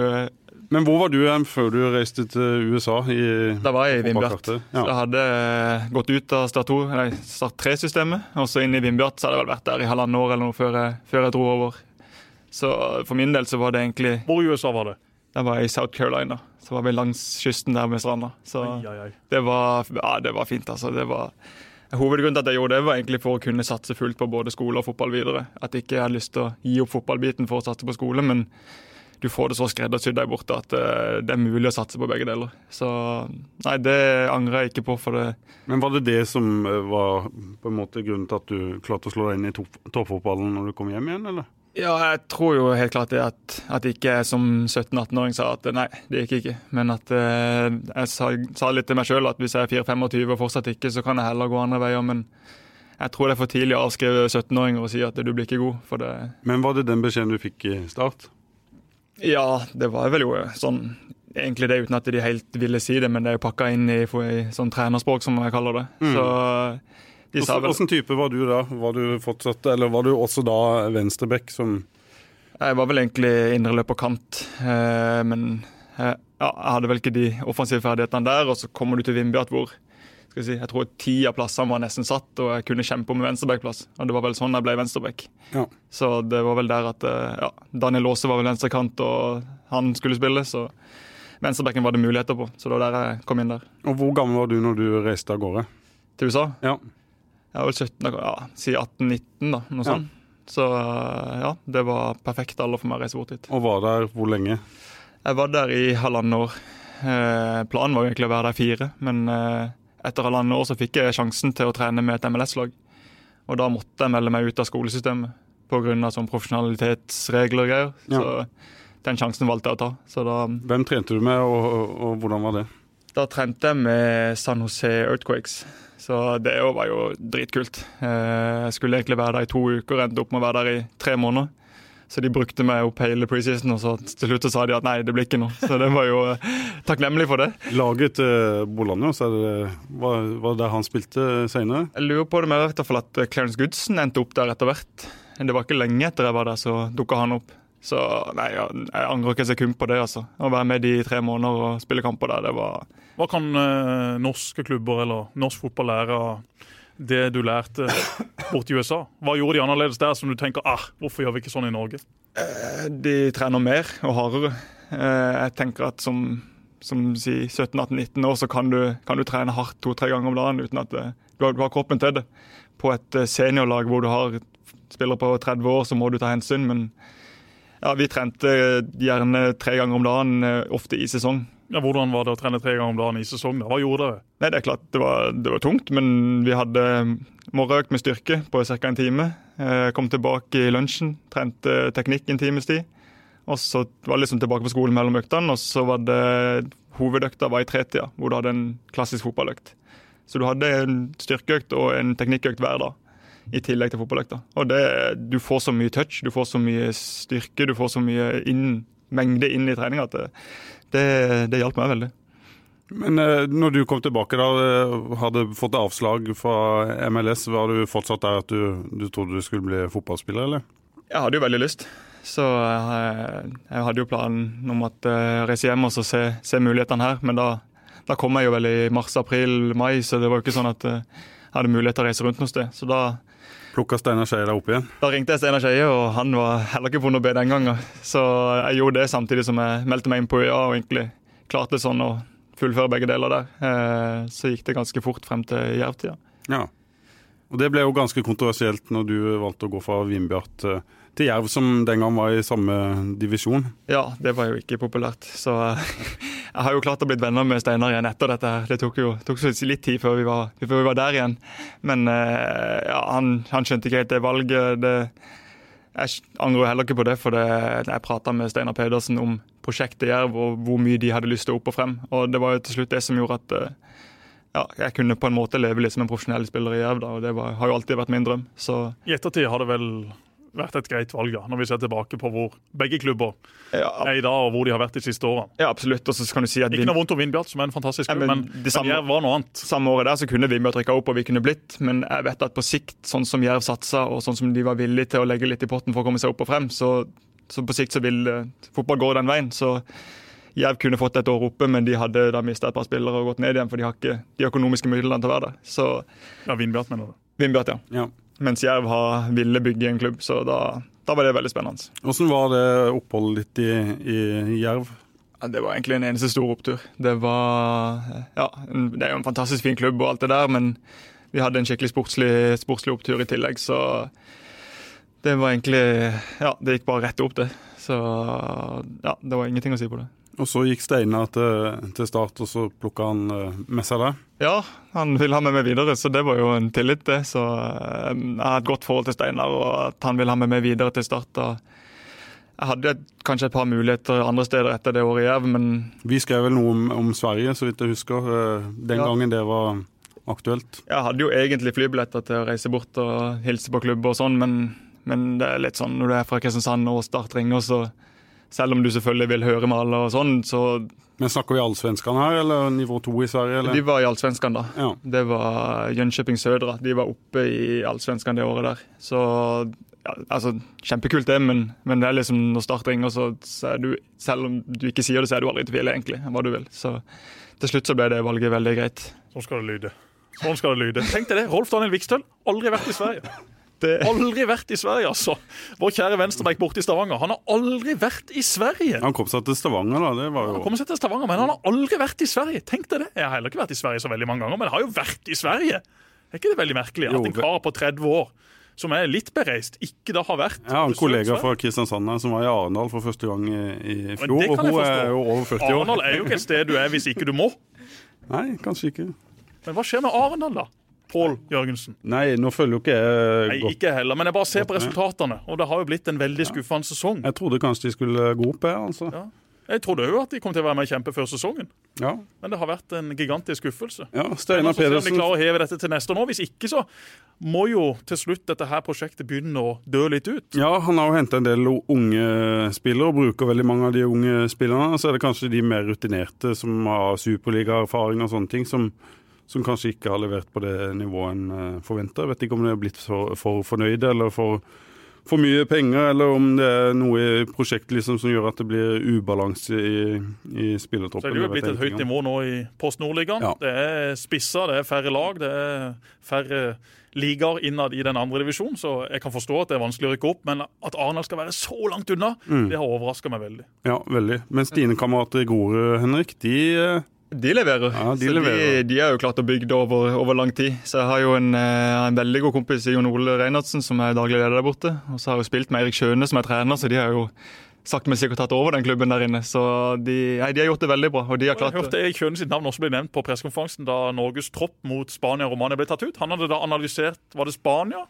Men hvor var du før du reiste til USA? I, Da var jeg i Vindbjart. Ja. Jeg hadde eh, gått ut av Start 2, nei, Start 3-systemet, og så inn i Vindbjart. Så hadde jeg vel vært der i halvannet år eller noe før jeg, før jeg dro over. Så for min del så var det egentlig Hvor i USA var det? Da var jeg i South Carolina. Så var vi langs kysten der med stranda. Så Ai, ai, ai. det var, ja, det var fint, altså. Det var Hovedgrunnen til at jeg gjorde det, var egentlig for å kunne satse fullt på både skole og fotball videre. At jeg ikke hadde lyst til å gi opp fotballbiten for å satse på skole, men du får det så skreddersydd der borte at eh, det er mulig å satse på begge deler. Så nei, det angrer jeg ikke på, for det Men var det det som eh, var på en måte grunnen til at du klarte å slå deg inn i toppfotballen når du kom hjem igjen, eller? Ja, jeg tror jo helt klart det at, at jeg ikke som 17-18-åring sa at nei, det gikk ikke. Men at eh, jeg sa, sa litt til meg sjøl at hvis jeg er 4-25 og fortsatt ikke, så kan jeg heller gå andre veier. Men jeg tror det er for tidlig å avskrive 17-åringer og si at du blir ikke god. For det Men var det den beskjeden du fikk i start? Ja, det var vel jo sånn Egentlig det uten at de helt ville si det, men det er jo pakka inn i, i sånn trenerspråk, som jeg kaller det. Så de sa vel Hvilken type var du da? Var du fortsatt, eller var du også da venstreback som Jeg var vel egentlig indreløper kant, eh, men eh, ja, jeg hadde vel ikke de offensive ferdighetene der. Og så kommer du til Vindbjart hvor skal jeg, si, jeg tror ti av plassene var nesten satt, og jeg kunne kjempe om en venstrebackplass. Og det var vel sånn jeg ble venstreback. Ja. Så det var vel der at eh, ja, Daniel Aase var vel venstrekant, og han skulle spille, så venstrebacken var det muligheter på. Så det var der jeg kom inn der. Og hvor gammel var du når du reiste av gårde? Til USA. Ja. Jeg var vel 17, ja, si 18-19, da. Noe Ja. sånt. Så ja, det var perfekt alder for meg å reise bort dit. Og var der hvor lenge? Jeg var der i halvannet år. Eh, planen var egentlig å være der fire, men eh, etter halvannet år så fikk jeg sjansen til å trene med et MLS-lag. Og da måtte jeg melde meg ut av skolesystemet pga. sånn profesjonalitetsregler og greier. Ja. Så den sjansen valgte jeg å ta. Så da, Hvem trente du med, og, og, og hvordan var det? da trente jeg med San Jose Earthquakes. Så det var jo dritkult. Eh, jeg skulle egentlig være der i to uker, endte opp med å være der i tre måneder. Så de brukte meg opp hele preseason, og så til slutt sa de at nei, det blir ikke noe. Så det var jo eh, takknemlig for det. Laget til så er det, var, var det der han spilte senere? Jeg lurer på det med i hvert fall at Clarence Goodson endte opp der etter hvert. Det var ikke lenge etter jeg var der, så dukka han opp. Så nei, jeg angrer ikke et sekund på det, altså. Å være med de i tre måneder og spille kamper der, det var Hva kan eh, norske klubber eller norsk fotball lære av det du lærte borti USA? Hva gjorde de annerledes der som du tenker ah, hvorfor gjør vi ikke sånn i Norge? De trener mer og hardere. Eh, Jeg tenker at som, som si 17-18-19 år så kan du, kan du trene hardt to-tre ganger om dagen uten at det, du, har, du har kroppen til det. På et eh, seniorlag hvor du har spillere på 30 år, så må du ta hensyn, men ja, vi trente gjerne tre ganger om dagen, eh, ofte i sesong. Ja, hvordan var det å trene tre ganger om dagen i sesong? Hva gjorde dere? Nei, det er klart det var, det var tungt, men vi hadde morgenøkt med styrke på ca. en time. Eh, Kom tilbake i lunsjen, trente teknikk en times tid. Og så var det liksom tilbake på skolen mellom øktene, og så var det hovedøkta var i tretida, hvor du hadde en klassisk fotballøkt. Så du hadde en styrkeøkt og en teknikkøkt hver dag, i tillegg til fotballøkta. Og det, du får så mye touch, du får så mye styrke, du får så mye inn, mengde inn i treninga at det, det, det hjalp meg veldig. Men eh, når du kom tilbake da, eh, hadde fått avslag fra MLS, var du fortsatt der at du, du trodde du skulle bli fotballspiller, eller? Jeg hadde jo veldig lyst. Så jeg, jeg hadde jo planen om at reise hjem og så se, se mulighetene her. Men da, da kom jeg jo vel i mars, april, mai, så det var jo ikke sånn at eh, jeg hadde mulighet til å reise rundt noe sted. Så da, Plukka Steinar Skeie deg opp igjen? da ringte jeg Steinar Skeie, og han var heller ikke på noe B den gangen. Så jeg gjorde det samtidig som jeg meldte meg inn på UiA og egentlig klarte sånn å fullføre begge deler der. Eh, Så gikk det ganske fort frem til Jerv-tida. Ja. Og det ble jo ganske kontroversielt når du valgte å gå fra Vindbjart eh, til Jerv, som den gang var i samme divisjon. Ja, det var jo ikke populært. Så eh, jeg har jo klart å bli venner med Steinar igjen etter dette. her. Det tok jo tok litt tid før vi var, før vi var der igjen. Men eh, ja, han, han skjønte ikke helt det valget. Det, jeg angrer heller ikke på det, for det, jeg prata med Steinar Pedersen om prosjektet Jerv og hvor mye de hadde lyst til å opp og frem. Og det var jo til slutt det som gjorde at eh, ja, jeg kunne på en måte leve litt som en profesjonell spiller i Jerv. da, og Det var, har jo alltid vært min drøm. Så I ettertid har det vel vært et greit valg, da, når vi ser tilbake på hvor begge klubber ja, er i dag, og hvor de har vært de siste årene. ja absolutt. Og så kan du si at Ikke noe vondt om Vindbjart, som er en fantastisk klubb, klubb, men men, samme- men Jerv var noe annet. samme året der så kunne Vindbjart rykka opp, og vi kunne blitt. Men jeg vet at på sikt, sånn som Jerv satsa, og sånn som de var villige til å legge litt i potten for å komme seg opp og frem, så, så på sikt så vil uh, fotball gå den veien. Så Jerv kunne fått et år oppe, men de hadde da mista et par spillere og gått ned igjen, for de har ikke de økonomiske midlene til å være der. Så Ja, Vindbjart, mener du. Vindbjart, ja. Ja. Mens Jerv har ville bygge en klubb, så da, da var det veldig spennende. Hvordan var det oppholdet ditt i, i Jerv? Ja, det var egentlig en eneste stor opptur. Det var Ja, det er jo en fantastisk fin klubb og alt det der, men vi hadde en skikkelig sportslig, sportslig opptur i tillegg, så det var egentlig Ja, det gikk bare rett opp, det. Så ja, det var ingenting å si på det. Og så gikk Steinar til, til start, og så plukka han eh, med seg deg. Ja, han ville ha med meg videre, så det var jo en tillit, det. Så eh, jeg har et godt forhold til Steinar, og at han vil ha med meg videre til start. jeg hadde kanskje et par muligheter andre steder etter det året i Jerv, men Vi skrev vel noe om, om Sverige, så vidt jeg husker, eh, den Ja. gangen det var aktuelt. Jeg hadde jo egentlig flybilletter til å reise bort og hilse på klubb og sånn, men, men det er litt sånn når du er fra Kristiansand og Start ringer, så selv om du selvfølgelig vil høre med alle og sånn, så Men snakker vi allsvenskene her, eller nivå to i Sverige? Eller? De var i Allsvenskan da. Ja. Det var Jönköping Södra. De var oppe i Allsvenskan det året der. Så ja, altså, kjempekult det, men, men det er liksom når Start ringer, så, så er du Selv om du ikke sier det, så er du aldri i tvil, egentlig, hva du vil. Så til slutt så ble det valget veldig greit. Sånn skal det lyde. Sånn skal det lyde. Tenk deg det. Rolf Daniel Vikstøl, aldri vært i Sverige. Det, Aldri vært i Sverige, altså. Vår kjære venstreback borte i Stavanger. Han har aldri vært i Sverige. Han kom seg til Stavanger, da. Det var Han kom seg til Stavanger, men han har aldri vært i Sverige. Tenk deg det. Jeg har heller ikke vært i Sverige så veldig mange ganger, men jeg har jo vært i Sverige. Er ikke det veldig merkelig Jo, at en kar på 30 år som er litt bereist, ikke da har vært Jeg har en kollega fra Kristiansand som var i Arendal for første gang i, i fjor. Og hun er jo over 40 år. Arendal er jo ikke et sted du er hvis ikke du må. Nei, kanskje ikke. Men hva skjer med Arendal, da? Pål Jørgensen. Nei, nå følger jo ikke jeg Nei, godt. ikke heller, men jeg bare ser på resultatene. Og det har jo blitt en veldig skuffende sesong. Jeg trodde kanskje de skulle gå opp, her, altså. Ja. Jeg trodde jo at de kom til å være med og kjempe før sesongen, Ja. men det har vært en gigantisk skuffelse. ja Steinar vi om de klarer å heve dette til neste år. Hvis ikke, så må jo til slutt dette her prosjektet begynne å dø litt ut. Ja, han har jo henta en del unge spillere og bruker veldig mange av de unge spillerne. Så er det kanskje de mer rutinerte som har superligaerfaring og sånne ting, som, som kanskje ikke har levert på det nivået en eh, forventer. Jeg vet ikke om de er blitt for, for fornøyde eller for, for mye penger, eller om det er noe i prosjektet liksom, som gjør at det blir ubalanse i, i Så det er det jo blitt et høyt nivå nå i Post Nordligaen. Ja. Det er spisser, det er færre lag, det er færre ligaer innad i den andre divisjonen. Så jeg kan forstå at det er vanskelig å rykke opp, men at Arendal skal være så langt unna, Mm. det har overraska meg veldig. Ja, veldig. Mens dine kamerater i Grorud, Henrik, de eh, De leverer. Ja, de så leverer. De, de er jo klart å bygge det over, over lang tid. Så jeg har jo en, eh, en veldig god kompis i Jon Ole Reinertsen, som er daglig leder der borte. Og så har jeg jo spilt med Erik Skjøne, som er trener, så de har jo sakte, men sikkert tatt over den klubben der inne. Så de, nei, de har gjort det veldig bra. Og de har klart... Jeg hørte Erik Kjøne sitt navn også ble nevnt på pressekonferansen da Norges tropp mot Spania og Romania ble tatt ut. Han hadde da analysert Var det Spania?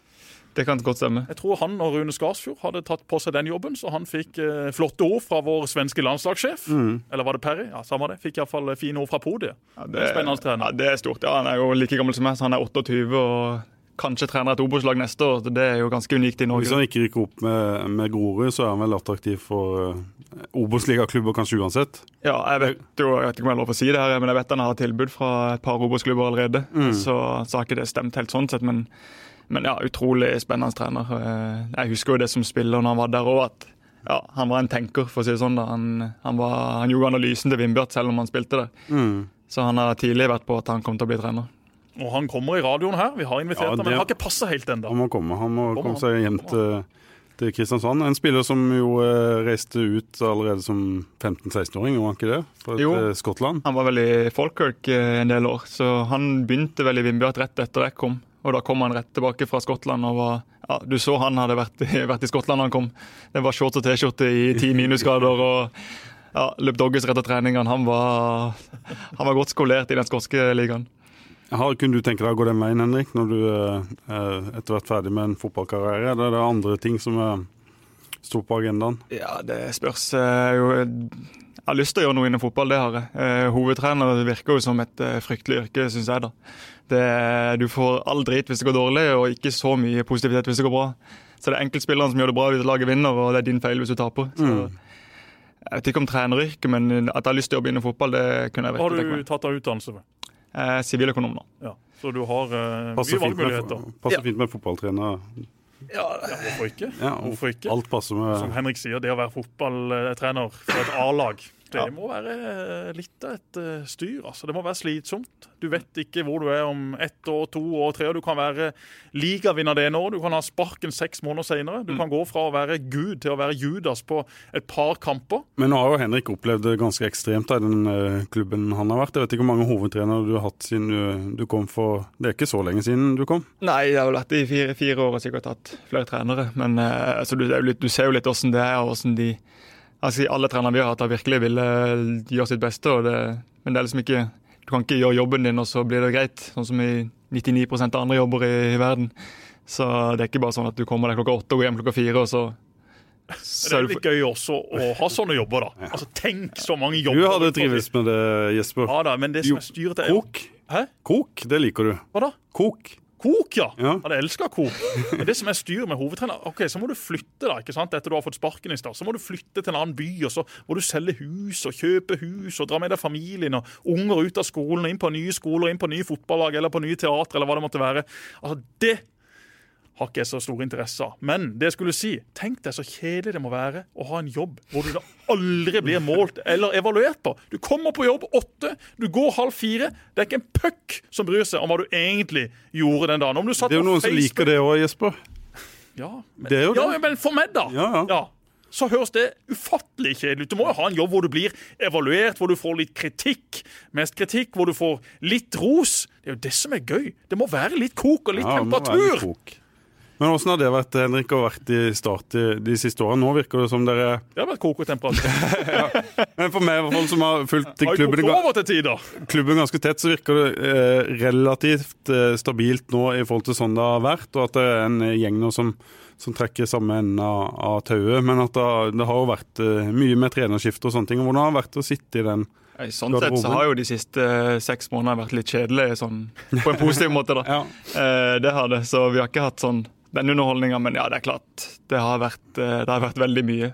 Det kan godt stemme. Jeg tror han og Rune Skarsfjord hadde tatt på seg den jobben, så han fikk eh, flotte ord fra vår svenske landslagssjef. Mm. Eller var det Perry? Ja, samme det. Fikk iallfall fine ord fra podiet. Ja, Det er spennende trener. Ja, det er stort. Ja, han er jo like gammel som meg, så han er 28 og kanskje trener et Obos-lag neste år. Det er jo ganske unikt i Norge. Hvis han ikke rykker opp med, med Grorud, så er han vel attraktiv for uh, Obos-ligaklubber kanskje uansett. Ja, jeg vet jo, jeg vet ikke om jeg har lov å si det her, men jeg vet han har tilbud fra et par Obos-klubber allerede. Mm. Så, så har ikke det stemt helt sånn sett, men, men ja, utrolig spennende trener. Eh, Jeg husker jo det som spiller når han var der òg, at ja, han var en tenker, for å si det sånn. da. Han, han, var, han gjorde analysen til Vindbjart selv om han spilte der. Mm. Så han har tidlig vært på at han kom til å bli trener. Og han kommer i radioen her. Vi har invitert Ja, ham, men det- det har ikke passa helt ennå. Han må komme. Han må Kommer komme seg hjem han. til, til Kristiansand. En spiller som jo eh, reiste ut allerede som 15-16-åring, gjorde han ikke det? Fra Jo. Skottland. Han var vel i Falkirk eh, en del år, så han begynte vel i Vindbjart rett etter jeg kom. Og da kom han rett tilbake fra Skottland og var ja, Du så han hadde vært, vært i Skottland da han kom. Det var shorts og T-skjorte i ti minusgrader og ja, løp dogges rett etter treningene. Han var, han var godt skolert i den skotske ligaen. Har, kunne du tenke deg å gå den veien, Henrik, når du er etter hvert ferdig med en fotballkarriere? Eller er det andre ting som er stort på agendaen? Ja, det spørs jo Jeg har lyst til å gjøre noe innen fotball, det har jeg. Hovedtrener virker jo som et fryktelig yrke, syns jeg, da. Det, du får all drit hvis det går dårlig, og ikke så mye positivitet hvis det går bra. Så det er enkeltspillerne som gjør det bra hvis laget vinner, og det er din feil hvis du taper. Så, mm. Jeg vet ikke om treneryrket, men at jeg har lyst til å jobbe innen fotball, det kunne jeg virkelig tenkt meg. Har du tatt av utdannelse? Eh, siviløkonom nå. Ja, så du har uh, mye valgmuligheter? Passer fint med fotballtrener. Ja, ja, hvorfor ikke? Ja, hvorfor ikke? Alt passer med Som Henrik sier, det å være fotballtrener for et A-lag det ja. må være litt av et uh, styr. altså. Det må være slitsomt. Du vet ikke hvor du er om ett år, to år, tre år. Du kan være ligavinner det ene året, du kan ha sparken seks måneder senere. Du mm. kan gå fra å være Gud til å være Judas på et par kamper. Men nå har jo Henrik opplevd det ganske ekstremt i den uh, klubben han har vært. Jeg vet ikke hvor mange hovedtrenere du har hatt siden du, du, kom for Det er ikke så lenge siden du kom? Nei, jeg har vel vært i fire, fire år og sikkert hatt flere trenere. Men uh, altså, du, du, ser jo litt åssen det er, og åssen de altså, alle trenere vi har hatt, har virkelig ville gjøre sitt beste. Det, men det er liksom ikke Du kan ikke gjøre jobben din, og så blir det greit. Sånn som i 99 av andre jobber i, i, verden. Så det er ikke bare sånn at du kommer deg klokka åtte og går hjem klokka fire, og så det er litt gøy også å ha sånne jobber, da. Altså, Tenk så mange jobber. Du hadde trives med det, Jesper. Ja da, men det som er styret er Kok. Hæ? Kok, det liker du. Hva da? Kok. Kok, ja! ja. Hadde elska kok. Men det som er styret med hovedtrener Ok, Så må du flytte, da, ikke sant? etter du har fått sparken i stad. Så må du flytte til en annen by, og så må du selge hus og kjøpe hus og dra med deg familien og unger ut av skolen og inn på nye skoler, inn på nye fotballag eller på nye teatre eller hva det måtte være. Altså, Det har ikke jeg så stor interesse av. Men det jeg skulle si, tenk deg så kjedelig det må være å ha en jobb hvor du aldri blir målt eller evaluert på. Du kommer på jobb åtte, du går halv fire. Det er ikke en puck som bryr seg om hva du egentlig gjorde den dagen. det er jo noen som liker det òg, Jesper. Ja, men, det er jo det. ja, men for meg, da. Ja, ja. ja så høres det ufattelig kjedelig ut. Du må jo ha en jobb hvor du blir evaluert, hvor du får litt kritikk. Mest kritikk, hvor du får litt ros. Det er jo det som er gøy. Det må være litt kok og litt ja, temperatur. Men åssen har det vært, Henrik, å vært i Start de siste årene? Nå virker det som dere Det har vært kokotemperatur. ja. Men for meg, hvert som har fulgt klubben, klubben ganske tett, så virker det eh, relativt eh, stabilt nå i forhold til sånn det har vært, og at det er en gjeng nå som, som trekker samme enden av, av tauet. Men at det, det har jo vært eh, mye med trenerskifte og sånne ting. Hvordan har det vært å sitte i den i sånn sett så har jo de siste uh, seks månedene vært litt kjedelige, sånn, på en positiv måte. da. ja. uh, det har det, så vi har ikke hatt sånn den underholdninga. Men ja, det er klart. Det har vært, eh, det har vært veldig mye.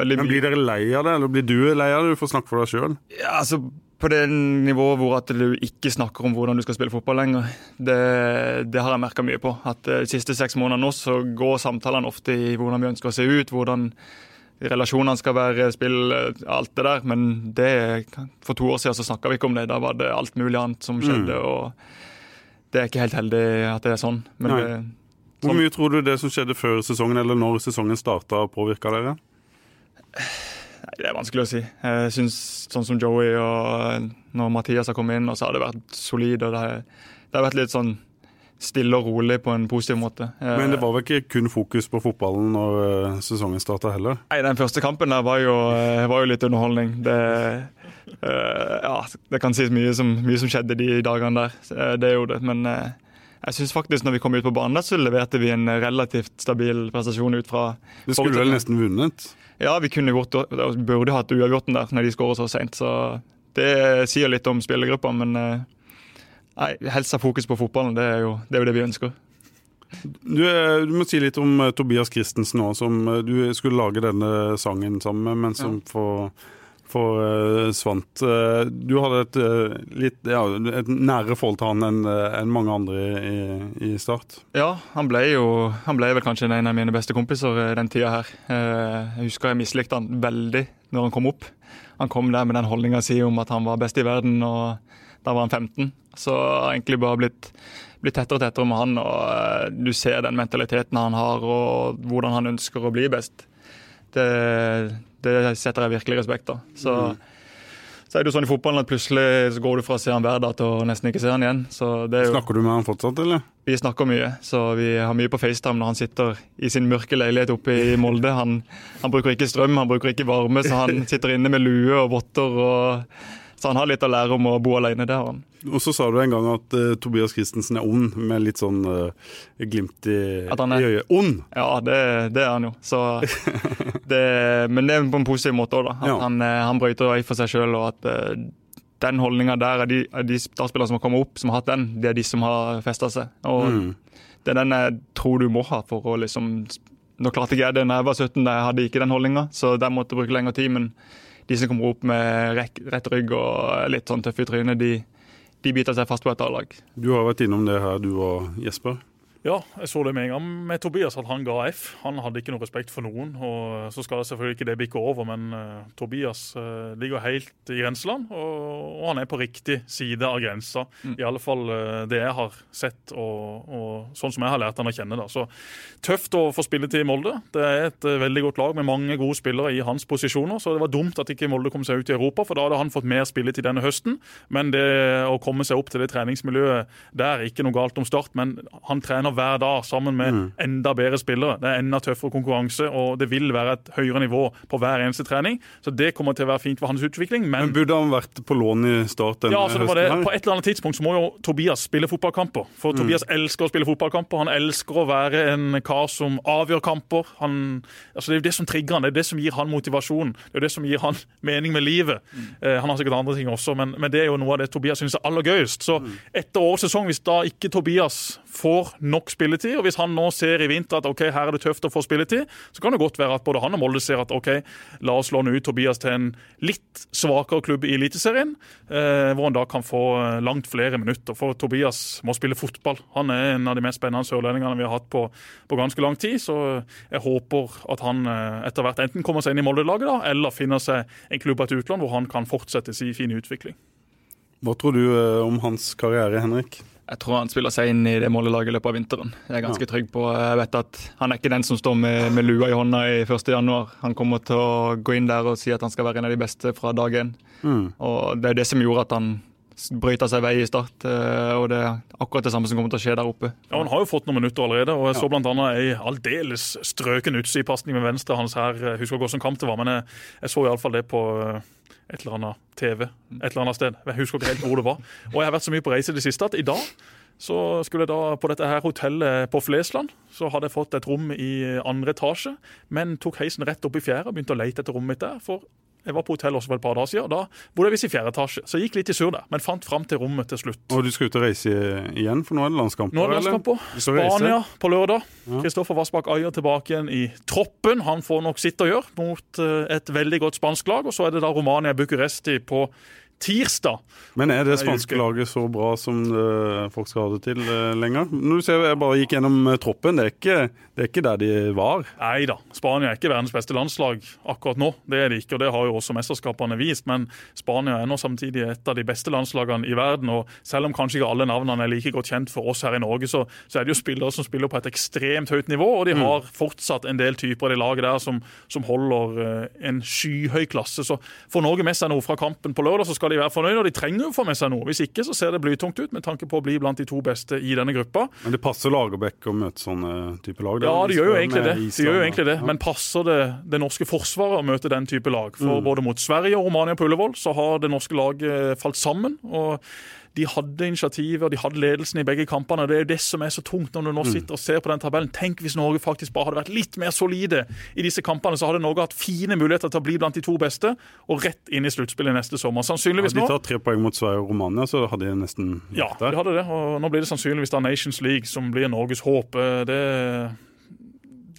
Veldig men Blir dere lei av det, eller blir du lei av det? Du får snakke for deg sjøl. Ja, altså, på det nivået hvor at du ikke snakker om hvordan du skal spille fotball lenger, det, det har jeg merka mye på. At eh, De siste seks månedene nå så går samtalene ofte i hvordan vi ønsker å se ut, hvordan relasjonene skal være, spill, alt det der. Men det, for to år siden så snakka vi ikke om det. Da var det alt mulig annet som skjedde. Mm. og Det er ikke helt heldig at det er sånn. Men det, hvor mye tror du det som skjedde før sesongen, eller når sesongen starta, påvirka dere? Nei, Det er vanskelig å si. Jeg synes Sånn som Joey og når Mathias har kommet inn, så har det vært solid. og det har, det har vært litt sånn stille og rolig på en positiv måte. Men det var vel ikke kun fokus på fotballen når eh, sesongen starta heller? Nei, den første kampen der var jo, eh, var jo litt underholdning. Det, ja, det kan sies mye som, mye som skjedde de dagene der. Det gjorde det. Men jeg synes faktisk når vi kom ut på banen, så leverte vi en relativt stabil prestasjon ut fra Det skulle vel nesten vunnet? Ja, vi kunne gjort, burde hatt uavgjorten der når de skårer så seint. Så det sier litt om spillergruppa, men eh, nei, helst ha fokus på fotballen. Det er jo det, er jo det vi ønsker. Du, eh, du, må si litt om eh, Tobias Christensen òg, som du skulle lage denne sangen sammen med, men som ja. får forsvant. Eh, eh, du hadde et, eh, litt, ja, et nære forhold til han enn en mange andre i, i, Start? Ja, han ble jo han ble vel kanskje en av mine beste kompiser den tida her. Jeg husker jeg mislikte han veldig når han kom opp. Han kom der med den holdninga si om at han var best i verden, og da var han 15. Så har egentlig bare blitt, blitt tettere og tettere med han, og du ser den mentaliteten han har, og hvordan han ønsker å bli best. Det, det setter jeg virkelig respekt av. Så, mm. så er det jo sånn i fotballen at plutselig så går du fra å se han hver dag til å nesten ikke se han igjen. Så det jo, Snakker du med han fortsatt, eller? Vi snakker mye, så vi har mye på FaceTime når han sitter i sin mørke leilighet oppe i Molde. Han, han bruker ikke strøm, han bruker ikke varme, så han sitter inne med lue og votter. og så han har litt å lære om å bo alene, det har han. Og så sa du en gang at uh, Tobias Christensen er ond, med litt sånn uh, glimt i, At han er- i øyet. Ond! Ja, det, det er han jo. Så det, men det er på en positiv måte òg, da. At Ja. han, eh, han brøyter vei for seg sjøl, og at den holdninga der er de, er de startspillerne som har kommet opp, som har hatt den, det er de som har festa seg. Og Mm. det er den jeg tror du må ha for å liksom Nå klarte ikke jeg det da jeg var 17, da jeg hadde ikke den holdninga, så der måtte jeg bruke lengre tid. Men de som kommer opp med rekk, rett rygg og litt sånn tøffe i trynet, de, de biter seg fast på et A-lag. Du har vært innom det her, du og Jesper. Ja, jeg så det med en gang med Tobias, at han ga F. Han hadde ikke noe respekt for noen. og Så skal det selvfølgelig ikke det bikke over, men uh, Tobias uh, ligger helt i grenseland. Og, og han er på riktig side av grensa. I alle fall uh, det jeg har sett, og, og sånn som jeg har lært han å kjenne. da. Så Tøft å få spille til Molde. Det er et veldig godt lag med mange gode spillere i hans posisjoner. Så det var dumt at ikke Molde kom seg ut i Europa, for da hadde han fått mer spilletid denne høsten. Men det å komme seg opp til det treningsmiljøet der, ikke noe galt om start, men han trener hver dag sammen med enda bedre spillere. Det er enda tøffere konkurranse, og det vil være et høyere nivå på hver eneste trening. Så det kommer til å være fint for hans utvikling. Men Men burde han vært på lån i start denne ja, altså, det var det. høsten På et eller annet tidspunkt så må jo Tobias spille fotballkamper. For Tobias elsker å spille fotballkamper. Han elsker å være en kar som avgjør kamper. Han, altså det er jo det som trigger han, det er det som gir han motivasjon. Det er det som gir han mening med livet. Eh, han har sikkert andre ting også, men, men det er jo noe av det Tobias syns er aller gøyest. Så etter årets sesong, hvis da ikke Tobias får nok spilletid, og hvis han nå ser i vinter at ok, her er det tøft å få spilletid, så kan det godt være at både han og Molde ser at ok, la oss låne ut Tobias til en litt svakere klubb i Eliteserien, eh, hvor han da kan få eh, langt flere minutter. For Tobias må spille fotball. Han er en av de mest spennende sørlendingene vi har hatt på, på ganske lang tid. Så jeg håper at han eh, etter hvert enten kommer seg inn i Molde-laget, da, eller finner seg en klubb av et utland hvor han kan fortsette sin fine utvikling. Hva tror du eh, om hans karriere, Henrik? Jeg tror han spiller seg inn i det målelaget i løpet av vinteren. Jeg er ganske trygg på Jeg vet at Han er ikke den som står med, med lua i hånda i 1. januar. Han kommer til å gå inn der og si at han skal være en av de beste fra dag én. Mm. Og det er det som gjorde at han brøyta seg vei i start. eh, Og det er akkurat det samme som kommer til å skje der oppe. Ja, Han har jo fått noen minutter allerede, og jeg så bl.a. ei aldeles strøken utsidepasning med venstre hans her. Jeg husker ikke hvilken kamp det var, men jeg, jeg så iallfall det på eh, et eller annet TV et eller annet sted. Jeg husker ikke helt hvor det var. Og jeg har vært så mye på reise i det siste at i dag så skulle jeg da på dette her hotellet på Flesland, så hadde jeg fått et rom i andre etasje, men tok heisen rett opp i fjerde og begynte å lete etter rommet mitt der. for jeg var på hotell også for et par dager siden, da bodde jeg visst i fjerde etasje. Så jeg gikk litt i sur der, men fant fram til rommet til slutt. Og du skal ut og reise igjen, for nå er det landskamper? Nå er det landskamper. Spania på lørdag. Ja. Kristoffer Vassbakk Ayer tilbake igjen i troppen. Han får nok sitt å gjøre mot eh, et veldig godt spansk lag. Og så er det da Romania Bucuresti på tirsdag. Men er det spanske laget så bra som eh, folk skal ha det til eh, lenger? Nå ser Jeg bare gikk gjennom eh, troppen. Det er ikke, det er ikke der de var. Nei da, Spania er ikke verdens beste landslag akkurat nå. Det er de ikke, og det har jo også mesterskapene vist. Men Spania er nå samtidig et av de beste landslagene i verden. og Selv om kanskje ikke alle navnene er like godt kjent for oss her i Norge, så, så er det jo spillere som spiller på et ekstremt høyt nivå. Og de har fortsatt en del typer i det laget der som, som holder en skyhøy klasse. Så får Norge med seg noe fra kampen på lørdag, så skal de være fornøyde. Og de trenger å få med seg noe. Hvis ikke så ser det blytungt ut med tanke på å bli blant de to beste i denne gruppa. Men det passer Lagerbäck å møte sånne type lag? Ja, det gjør jo egentlig det. Det, gjør jo egentlig det. Men passer det det norske forsvaret å møte den type lag? For Mm. både mot Sverige og Romania på Ullevål så har det norske laget falt sammen. og de hadde initiativet og de hadde ledelsen i begge kampene. Det er jo det som er så tungt når du Mm. nå sitter og ser på den tabellen. Tenk hvis Norge faktisk bare hadde vært litt mer solide i disse kampene. Så hadde Norge hatt fine muligheter til å bli blant de to beste og rett inn i sluttspillet neste sommer. Sannsynligvis nå Hadde de tar tatt tre poeng mot Sverige og Romania, så hadde de nesten Ja, de hadde det. Og nå blir det sannsynligvis da Nations League som blir Norges håp. Eh, Det,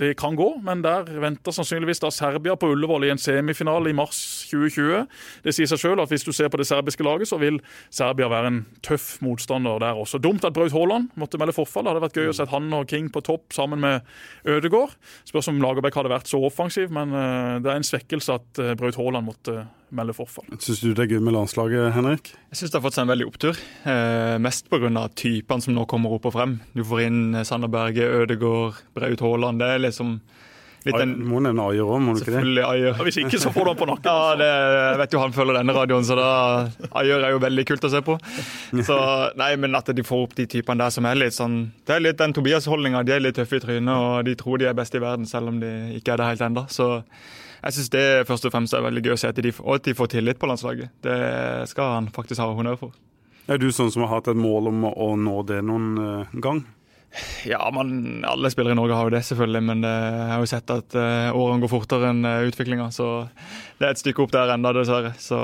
det kan gå, men der venter sannsynligvis da Serbia på Ullevål i en semifinale i mars 2020. Det sier seg selv at hvis du ser på det serbiske laget, så vil Serbia være en tøff motstander der også. Dumt at Braut Haaland måtte melde forfall. Det hadde vært gøy å se han og King på topp sammen med Ødegaard. Spørs om Lagerbäck hadde vært så offensiv, men eh, det er en svekkelse at eh, Braut Haaland måtte melde forfall. Syns du det er gøy med landslaget, Henrik? Jeg syns det har fått seg en veldig opptur. Eh, mest pga. typene som nå kommer opp og frem. Du får inn eh, Sander Berge, Ødegård, Braut Haaland. Det er liksom litt en, må nevne Ayer òg, må du ikke det? Selvfølgelig Ayer. Hvis ikke, så får du han på nakken. Ja, det, jeg vet jo han følger denne radioen, så da Ayer er jo veldig kult å se på. Så nei, men at de får opp de typene der som er litt sånn Det er litt den Tobias-holdninga. De er litt tøffe i trynet, og de tror de er best i verden, selv om de ikke er det helt ennå. Så jeg syns det først og fremst er veldig gøy å se at de, og at de får tillit på landslaget. Det skal han faktisk ha honnør for. Er du sånn som har hatt et mål om å nå det noen eh, gang? Ja, man, alle spillere i Norge har jo det, selvfølgelig, men jeg har jo sett at uh, årene går fortere enn utviklinga. Så det er et stykke opp der ennå, dessverre. Så,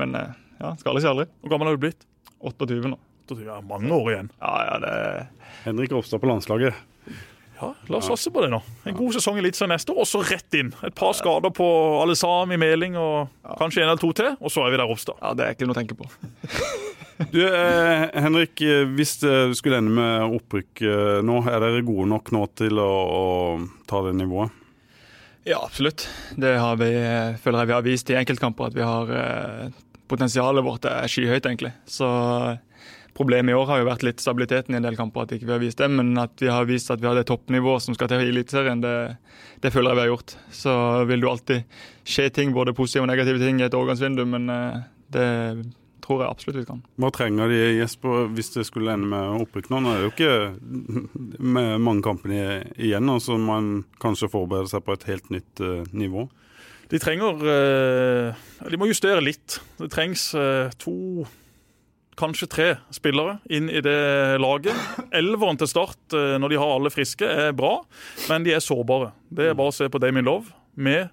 men ja, skal aldri si aldri. Hvor gammel har du blitt? 28 nå. Da tror jeg mange år igjen. Ja, ja, det Henrik Ropstad på landslaget. Ja, La oss satse på det nå. En god sesong i Eliteserien neste år, og så rett inn. Et par skader på alle sammen i Meling og kanskje en eller to til, og så er vi der Ropstad. Ja, det er ikke noe å tenke på. Du, eh, Henrik, eh, hvis det skulle ende med opprykk eh, nå, er dere gode nok nå til å, å ta det nivået? Ja, absolutt. Det har vi, eh, føler jeg vi har vist i enkeltkamper, at vi har eh, Potensialet vårt er skyhøyt, egentlig. Så eh, Problemet i år har jo vært litt stabiliteten i en del kamper, at ikke vi har vist det. Men at vi har vist at vi har det toppnivået som skal til i Eliteserien, det, det føler jeg vi har gjort. Så vil det alltid skje ting, både positive og negative ting, i et overgangsvindu, men eh, det tror jeg absolutt vi kan. Hva trenger de Jesper, hvis det skulle ende med opprykk nå? Nå er det jo ikke med mange kampene igjen, så man kanskje forbereder seg på et helt nytt eh, nivå. De trenger eh, De må justere litt. Det trengs to, kanskje tre spillere inn i det laget. Elveren til start, eh, når de har alle friske, er bra, men de er sårbare. Det er bare å se på Damien Love. Med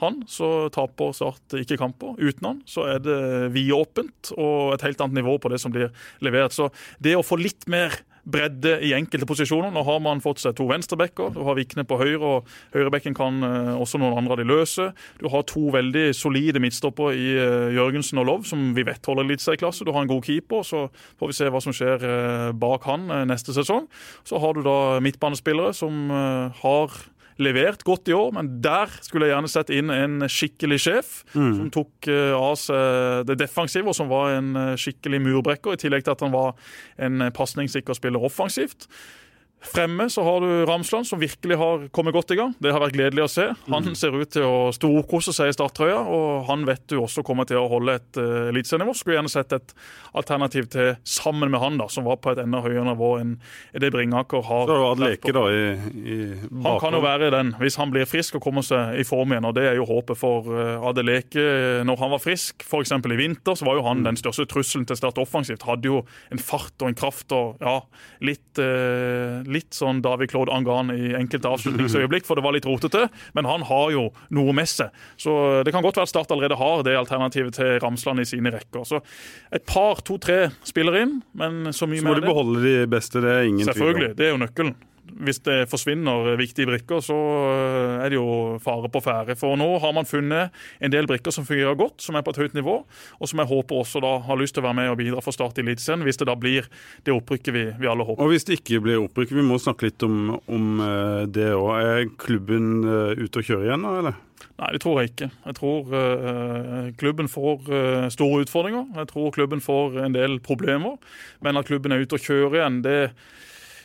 han så taper Start ikke kamper. Uten han så er det vidåpent og et helt annet nivå på det som blir levert. Så det å få litt mer bredde i enkelte posisjoner. Nå har man fått seg to venstrebacker. Du har Vikne på høyre, og høyrebekken kan eh, også noen andre av de løse. Du har to veldig solide midtstoppere i eh, Jørgensen og Lov, som vi vet holder eliteserieklasse. Du har en god keeper, så får vi se hva som skjer eh, bak han neste sesong. Så har du da midtbanespillere som har levert godt i år, men der skulle jeg gjerne sett inn en skikkelig sjef som tok eh, av seg det defensive, og som var en eh, skikkelig murbrekker, i tillegg til at han var en eh, pasningssikker spiller offensivt. Fremme så har du Ramsland, som virkelig har kommet godt i gang. Det har vært gledelig å se. Han ser ut til å storkose seg i starttrøya, og han vet du også kommer til å holde et uh, eliteserienivå. Skulle gjerne sett et alternativ til sammen med han, da, som var på et enda høyere nivå enn det Bringaker har. Så vært på. leke da i, i Han kan jo være den, hvis han blir frisk og kommer seg i form igjen. og Det er jo håpet for uh, Adeleke når han var frisk. F.eks. i vinter så var jo han den største trusselen til Start offensivt. Hadde jo en fart og en kraft og ja, litt, uh, litt sånn David Claude Angan i enkelte avslutningsøyeblikk, for det var litt rotete. Men han har jo noe med seg. Så det kan godt være at Start allerede har det alternativet til Ramsland i sine rekker. Så et par, to-tre spiller inn, men så mye mer Så må du de beholde de beste, det er ingen tvil om. Selvfølgelig, det er jo nøkkelen. Hvis det forsvinner viktige brikker, så øh, er det jo fare på ferde. For nå har man funnet en del brikker som fungerer godt, som er på et høyt nivå, og som jeg håper også da har lyst til å være med og bidra for Start i Eliteserien, hvis det da blir det opprykket vi, vi alle håper. Og hvis det ikke blir opprykk, vi må snakke litt om, om eh, det òg. Er klubben eh, ute å kjøre igjen nå, eller? Nei, det tror jeg ikke. Jeg tror uh, klubben får uh, store utfordringer. Jeg tror klubben får en del problemer. Men at klubben er ute og kjører igjen, det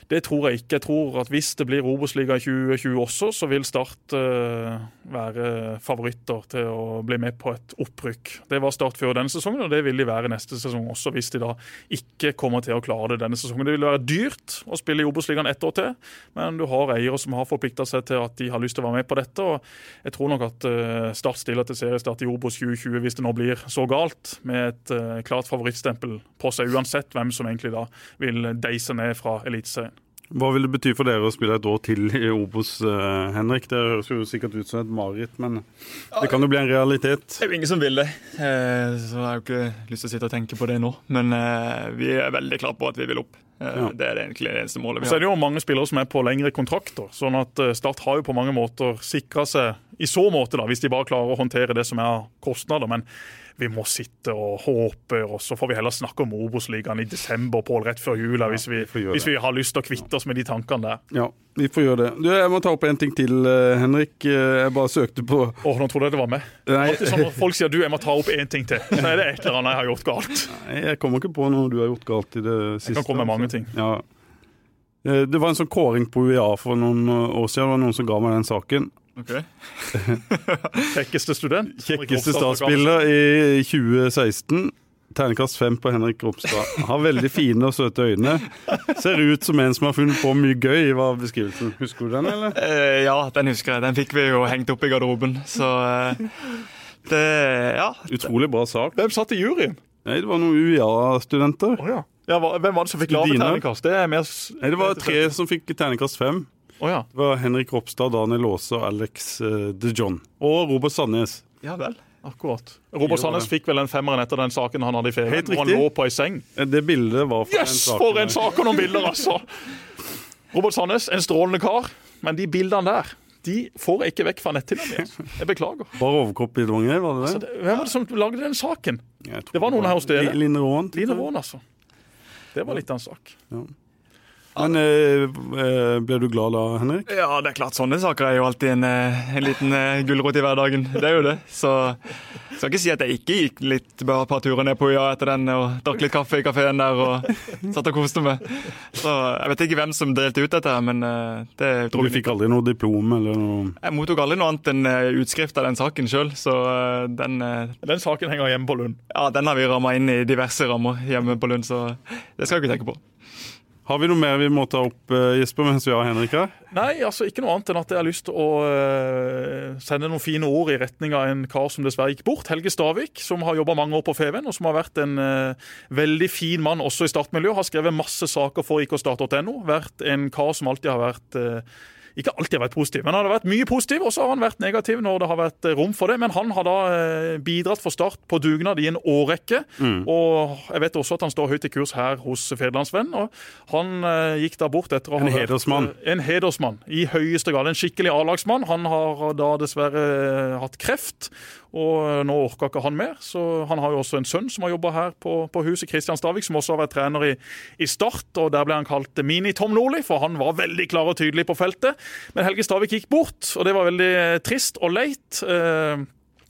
det tror jeg ikke. Jeg tror at hvis det blir Obos-liga i 2020 også, så vil Start eh, være favoritter til å bli med på et opprykk. Det var Start før denne sesongen, og det vil de være neste sesong også, hvis de da ikke kommer til å klare det denne sesongen. Det vil være dyrt å spille i Obos-ligaen ett år til, men du har eiere som har forplikta seg til at de har lyst til å være med på dette. og Jeg tror nok at eh, Start stiller til seriestart i Obos 2020 hvis det nå blir så galt, med et eh, klart favorittstempel på seg, uansett hvem som egentlig da vil deise ned fra Eliteserien. Hva vil det bety for dere å spille et år til i Obos, uh, Henrik? Det høres jo sikkert ut som et mareritt, men det kan jo bli en realitet. Det er jo ingen som vil det, eh, så jeg har jo ikke lyst til å sitte og tenke på det nå. Men eh, vi er veldig klare på at vi vil opp. Eh, Ja. Det er det egentlig det eneste målet vi Så er det jo mange spillere som er på lengre kontrakter. sånn at eh, Start har jo på mange måter sikra seg i så måte, da, hvis de bare klarer å håndtere det som er av kostnader. Men vi må sitte og håpe, og så får vi heller snakke om Obos-ligaen i desember, Pål, rett før jula, hvis, vi, vi hvis vi har lyst til å kvitte oss med de tankene der. Ja, vi får gjøre det. Du, Jeg må ta opp en ting til, eh, Henrik. Eh, Jeg bare søkte på Åh, nå trodde jeg det var meg. Sånn folk sier du, jeg må ta opp en ting til, så er det et eller annet jeg har gjort galt. Nei, jeg kommer ikke på noe du har gjort galt i det siste. Jeg kan komme med mange altså. ting. Ja. Eh, Det var en sånn kåring på UiA for noen år siden. Det var noen som ga meg den saken. Ok. Kjekkeste student. Kjekkeste statsspiller i 2016. Ternekast fem på Henrik Ropstad. Har veldig fine og søte øyne. Ser ut som en som har funnet på mye gøy, var beskrivelsen. Husker du den, eller? Eh, ja, den husker jeg. Den fikk vi jo hengt opp i garderoben. Så eh, det Ja. Utrolig bra sak. Hvem satt i juryen? Nei, det var noen UiA-studenter. Oh, ja. ja. Hvem var det som fikk lave terningkast? Det er mer Nei, det var tre som fikk terningkast fem. Å ja. Det var Henrik Ropstad, Daniel Aase og Alex uh, de John. Og Robert Sandnes. ja vel. Akkurat. Robert Sandnes fikk vel en femmeren etter den saken han hadde i ferien. Hvor han lå på ei seng. Eh, Det bildet var for Yes, en sak. for en sak og noen bilder, altså! Robert Sandnes, en strålende kar. Men de bildene der de får jeg ikke vekk fra netthinna mi. altså. Jeg beklager. Bare overkropp i Dvanger, var det det? det? det, hvem var det som lagde den saken? Det var noen her hos dere. Line Råen. Line Rån, altså. Det var litt av en sak. Men eh, eh, ble du glad da, Henrik? Ja, det er klart. Sånne saker er jo alltid en, eh, en liten uh, gulrot i hverdagen. Det er jo det. Så jeg skal ikke si at jeg ikke gikk litt bare et par turer ned på UiA etter den og drakk litt kaffe i kafeen der og satt og koste meg. Så jeg vet ikke hvem som delte ut dette, men eh, det er Du fikk aldri noe diplom eller noe Jeg mottok aldri noe annet enn eh, utskrift av den saken sjøl, så eh, den, eh, Den saken henger hjemme på Lund. ja, den har vi ramma inn i diverse rammer hjemme på Lund, så det skal jeg ikke tenke på. Har vi noe mer vi må ta opp, eh, Jesper, mens vi har Henrik her? Nei, altså ikke noe annet enn at jeg har lyst til å eh, sende noen fine ord i retning av en kar som dessverre gikk bort. Helge Stavik, som har jobba mange år på Feven, og som har vært en uh, veldig fin mann også i startmiljøet. Har skrevet masse saker for ikkostart.no. Vært en kar som alltid har vært eh, ikke alltid har vært positiv, men han har vært mye positiv, og så har han vært negativ når det har vært eh, rom for det. Men han har da eh, bidratt for Start på dugnad i en årrekke. Og jeg vet også at han står høyt i kurs her hos Federlandsvennen. Og han eh, gikk da bort etter å ha En hedersmann. eh, En hedersmann, i høyeste grad. En skikkelig A-lagsmann. Han har da dessverre hatt kreft, og eh, nå orker ikke han mer. Så han har jo også en sønn som har jobba her på, på huset, Kristian Stavik, som også har vært trener i, i Start. Og der ble han kalt Mini-Tom Nordli, for han var veldig klar og tydelig på feltet. Men Helge Stavik gikk bort, og det var veldig trist og leit. Eh,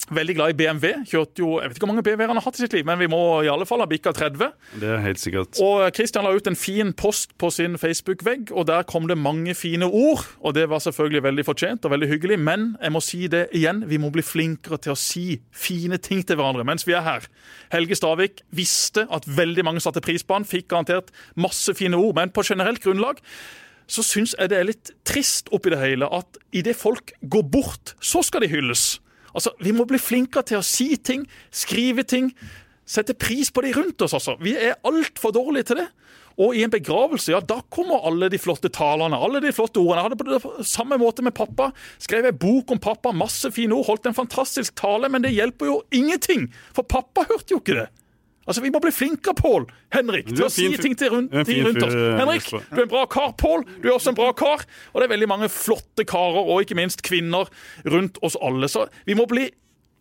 Veldig glad i BMW. Kjørte jo, Jeg vet ikke hvor mange BMW-er han har hatt i sitt liv, men vi må i alle fall ha bikka 30. Det er helt sikkert. Og Christian la ut en fin post på sin Facebook-vegg, og der kom det mange fine ord. Og det var selvfølgelig veldig fortjent og veldig hyggelig, men jeg må si det igjen, vi må bli flinkere til å si fine ting til hverandre mens vi er her. Helge Stavik visste at veldig mange satte pris på han, fikk garantert masse fine ord, men på generelt grunnlag så syns jeg det er litt trist oppi det hele at idet folk går bort, så skal de hylles. Altså, Vi må bli flinkere til å si ting, skrive ting, sette pris på de rundt oss. altså. Vi er altfor dårlige til det. Og i en begravelse, ja, da kommer alle de flotte talene, alle de flotte ordene. Jeg hadde på det samme måte med pappa. Skrev en bok om pappa, masse fine ord, holdt en fantastisk tale, men det hjelper jo ingenting, for pappa hørte jo ikke det. Altså, Vi må bli flinkere, Pål Henrik, til å si ting til rundt, ting rundt oss. eh, Henrik, du er en bra kar. Pål, du er også en bra kar. Og det er veldig mange flotte karer, og ikke minst kvinner, rundt oss alle. Så vi må bli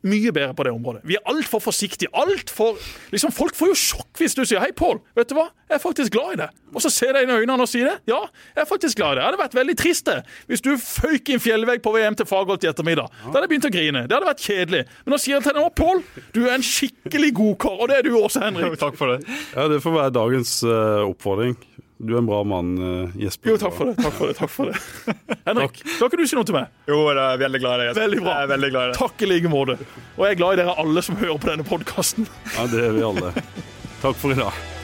mye bedre på det området. Vi er altfor forsiktige. Alt for, liksom, Folk får jo sjokk hvis du sier 'Hei, Pål, vet du hva? Jeg er faktisk glad i det'. Og så ser deg inn i øynene og sier det. 'Ja, jeg er faktisk glad i det'. Det hadde vært veldig trist det hvis du føyk i en fjellvegg på VM til Fagerholt i ettermiddag. Da hadde jeg begynt å grine. Det hadde vært kjedelig. Men nå sier jeg til deg nå, Pål, du er en skikkelig god kar, og det er du også, Henrik. Takk for det. Ja, Det får være dagens uh, oppfordring. Du er en bra mann, eh, Jesper. Jo, takk for det. takk for det, takk for det. Henrik, kan ikke du si noe til meg? Jo, jeg er veldig glad i det. Jesper. Veldig bra. Jeg er veldig glad i deg. Takk i like måte. Og jeg er glad i dere alle som hører på denne podkasten. Ja, det er vi alle. Takk for i dag.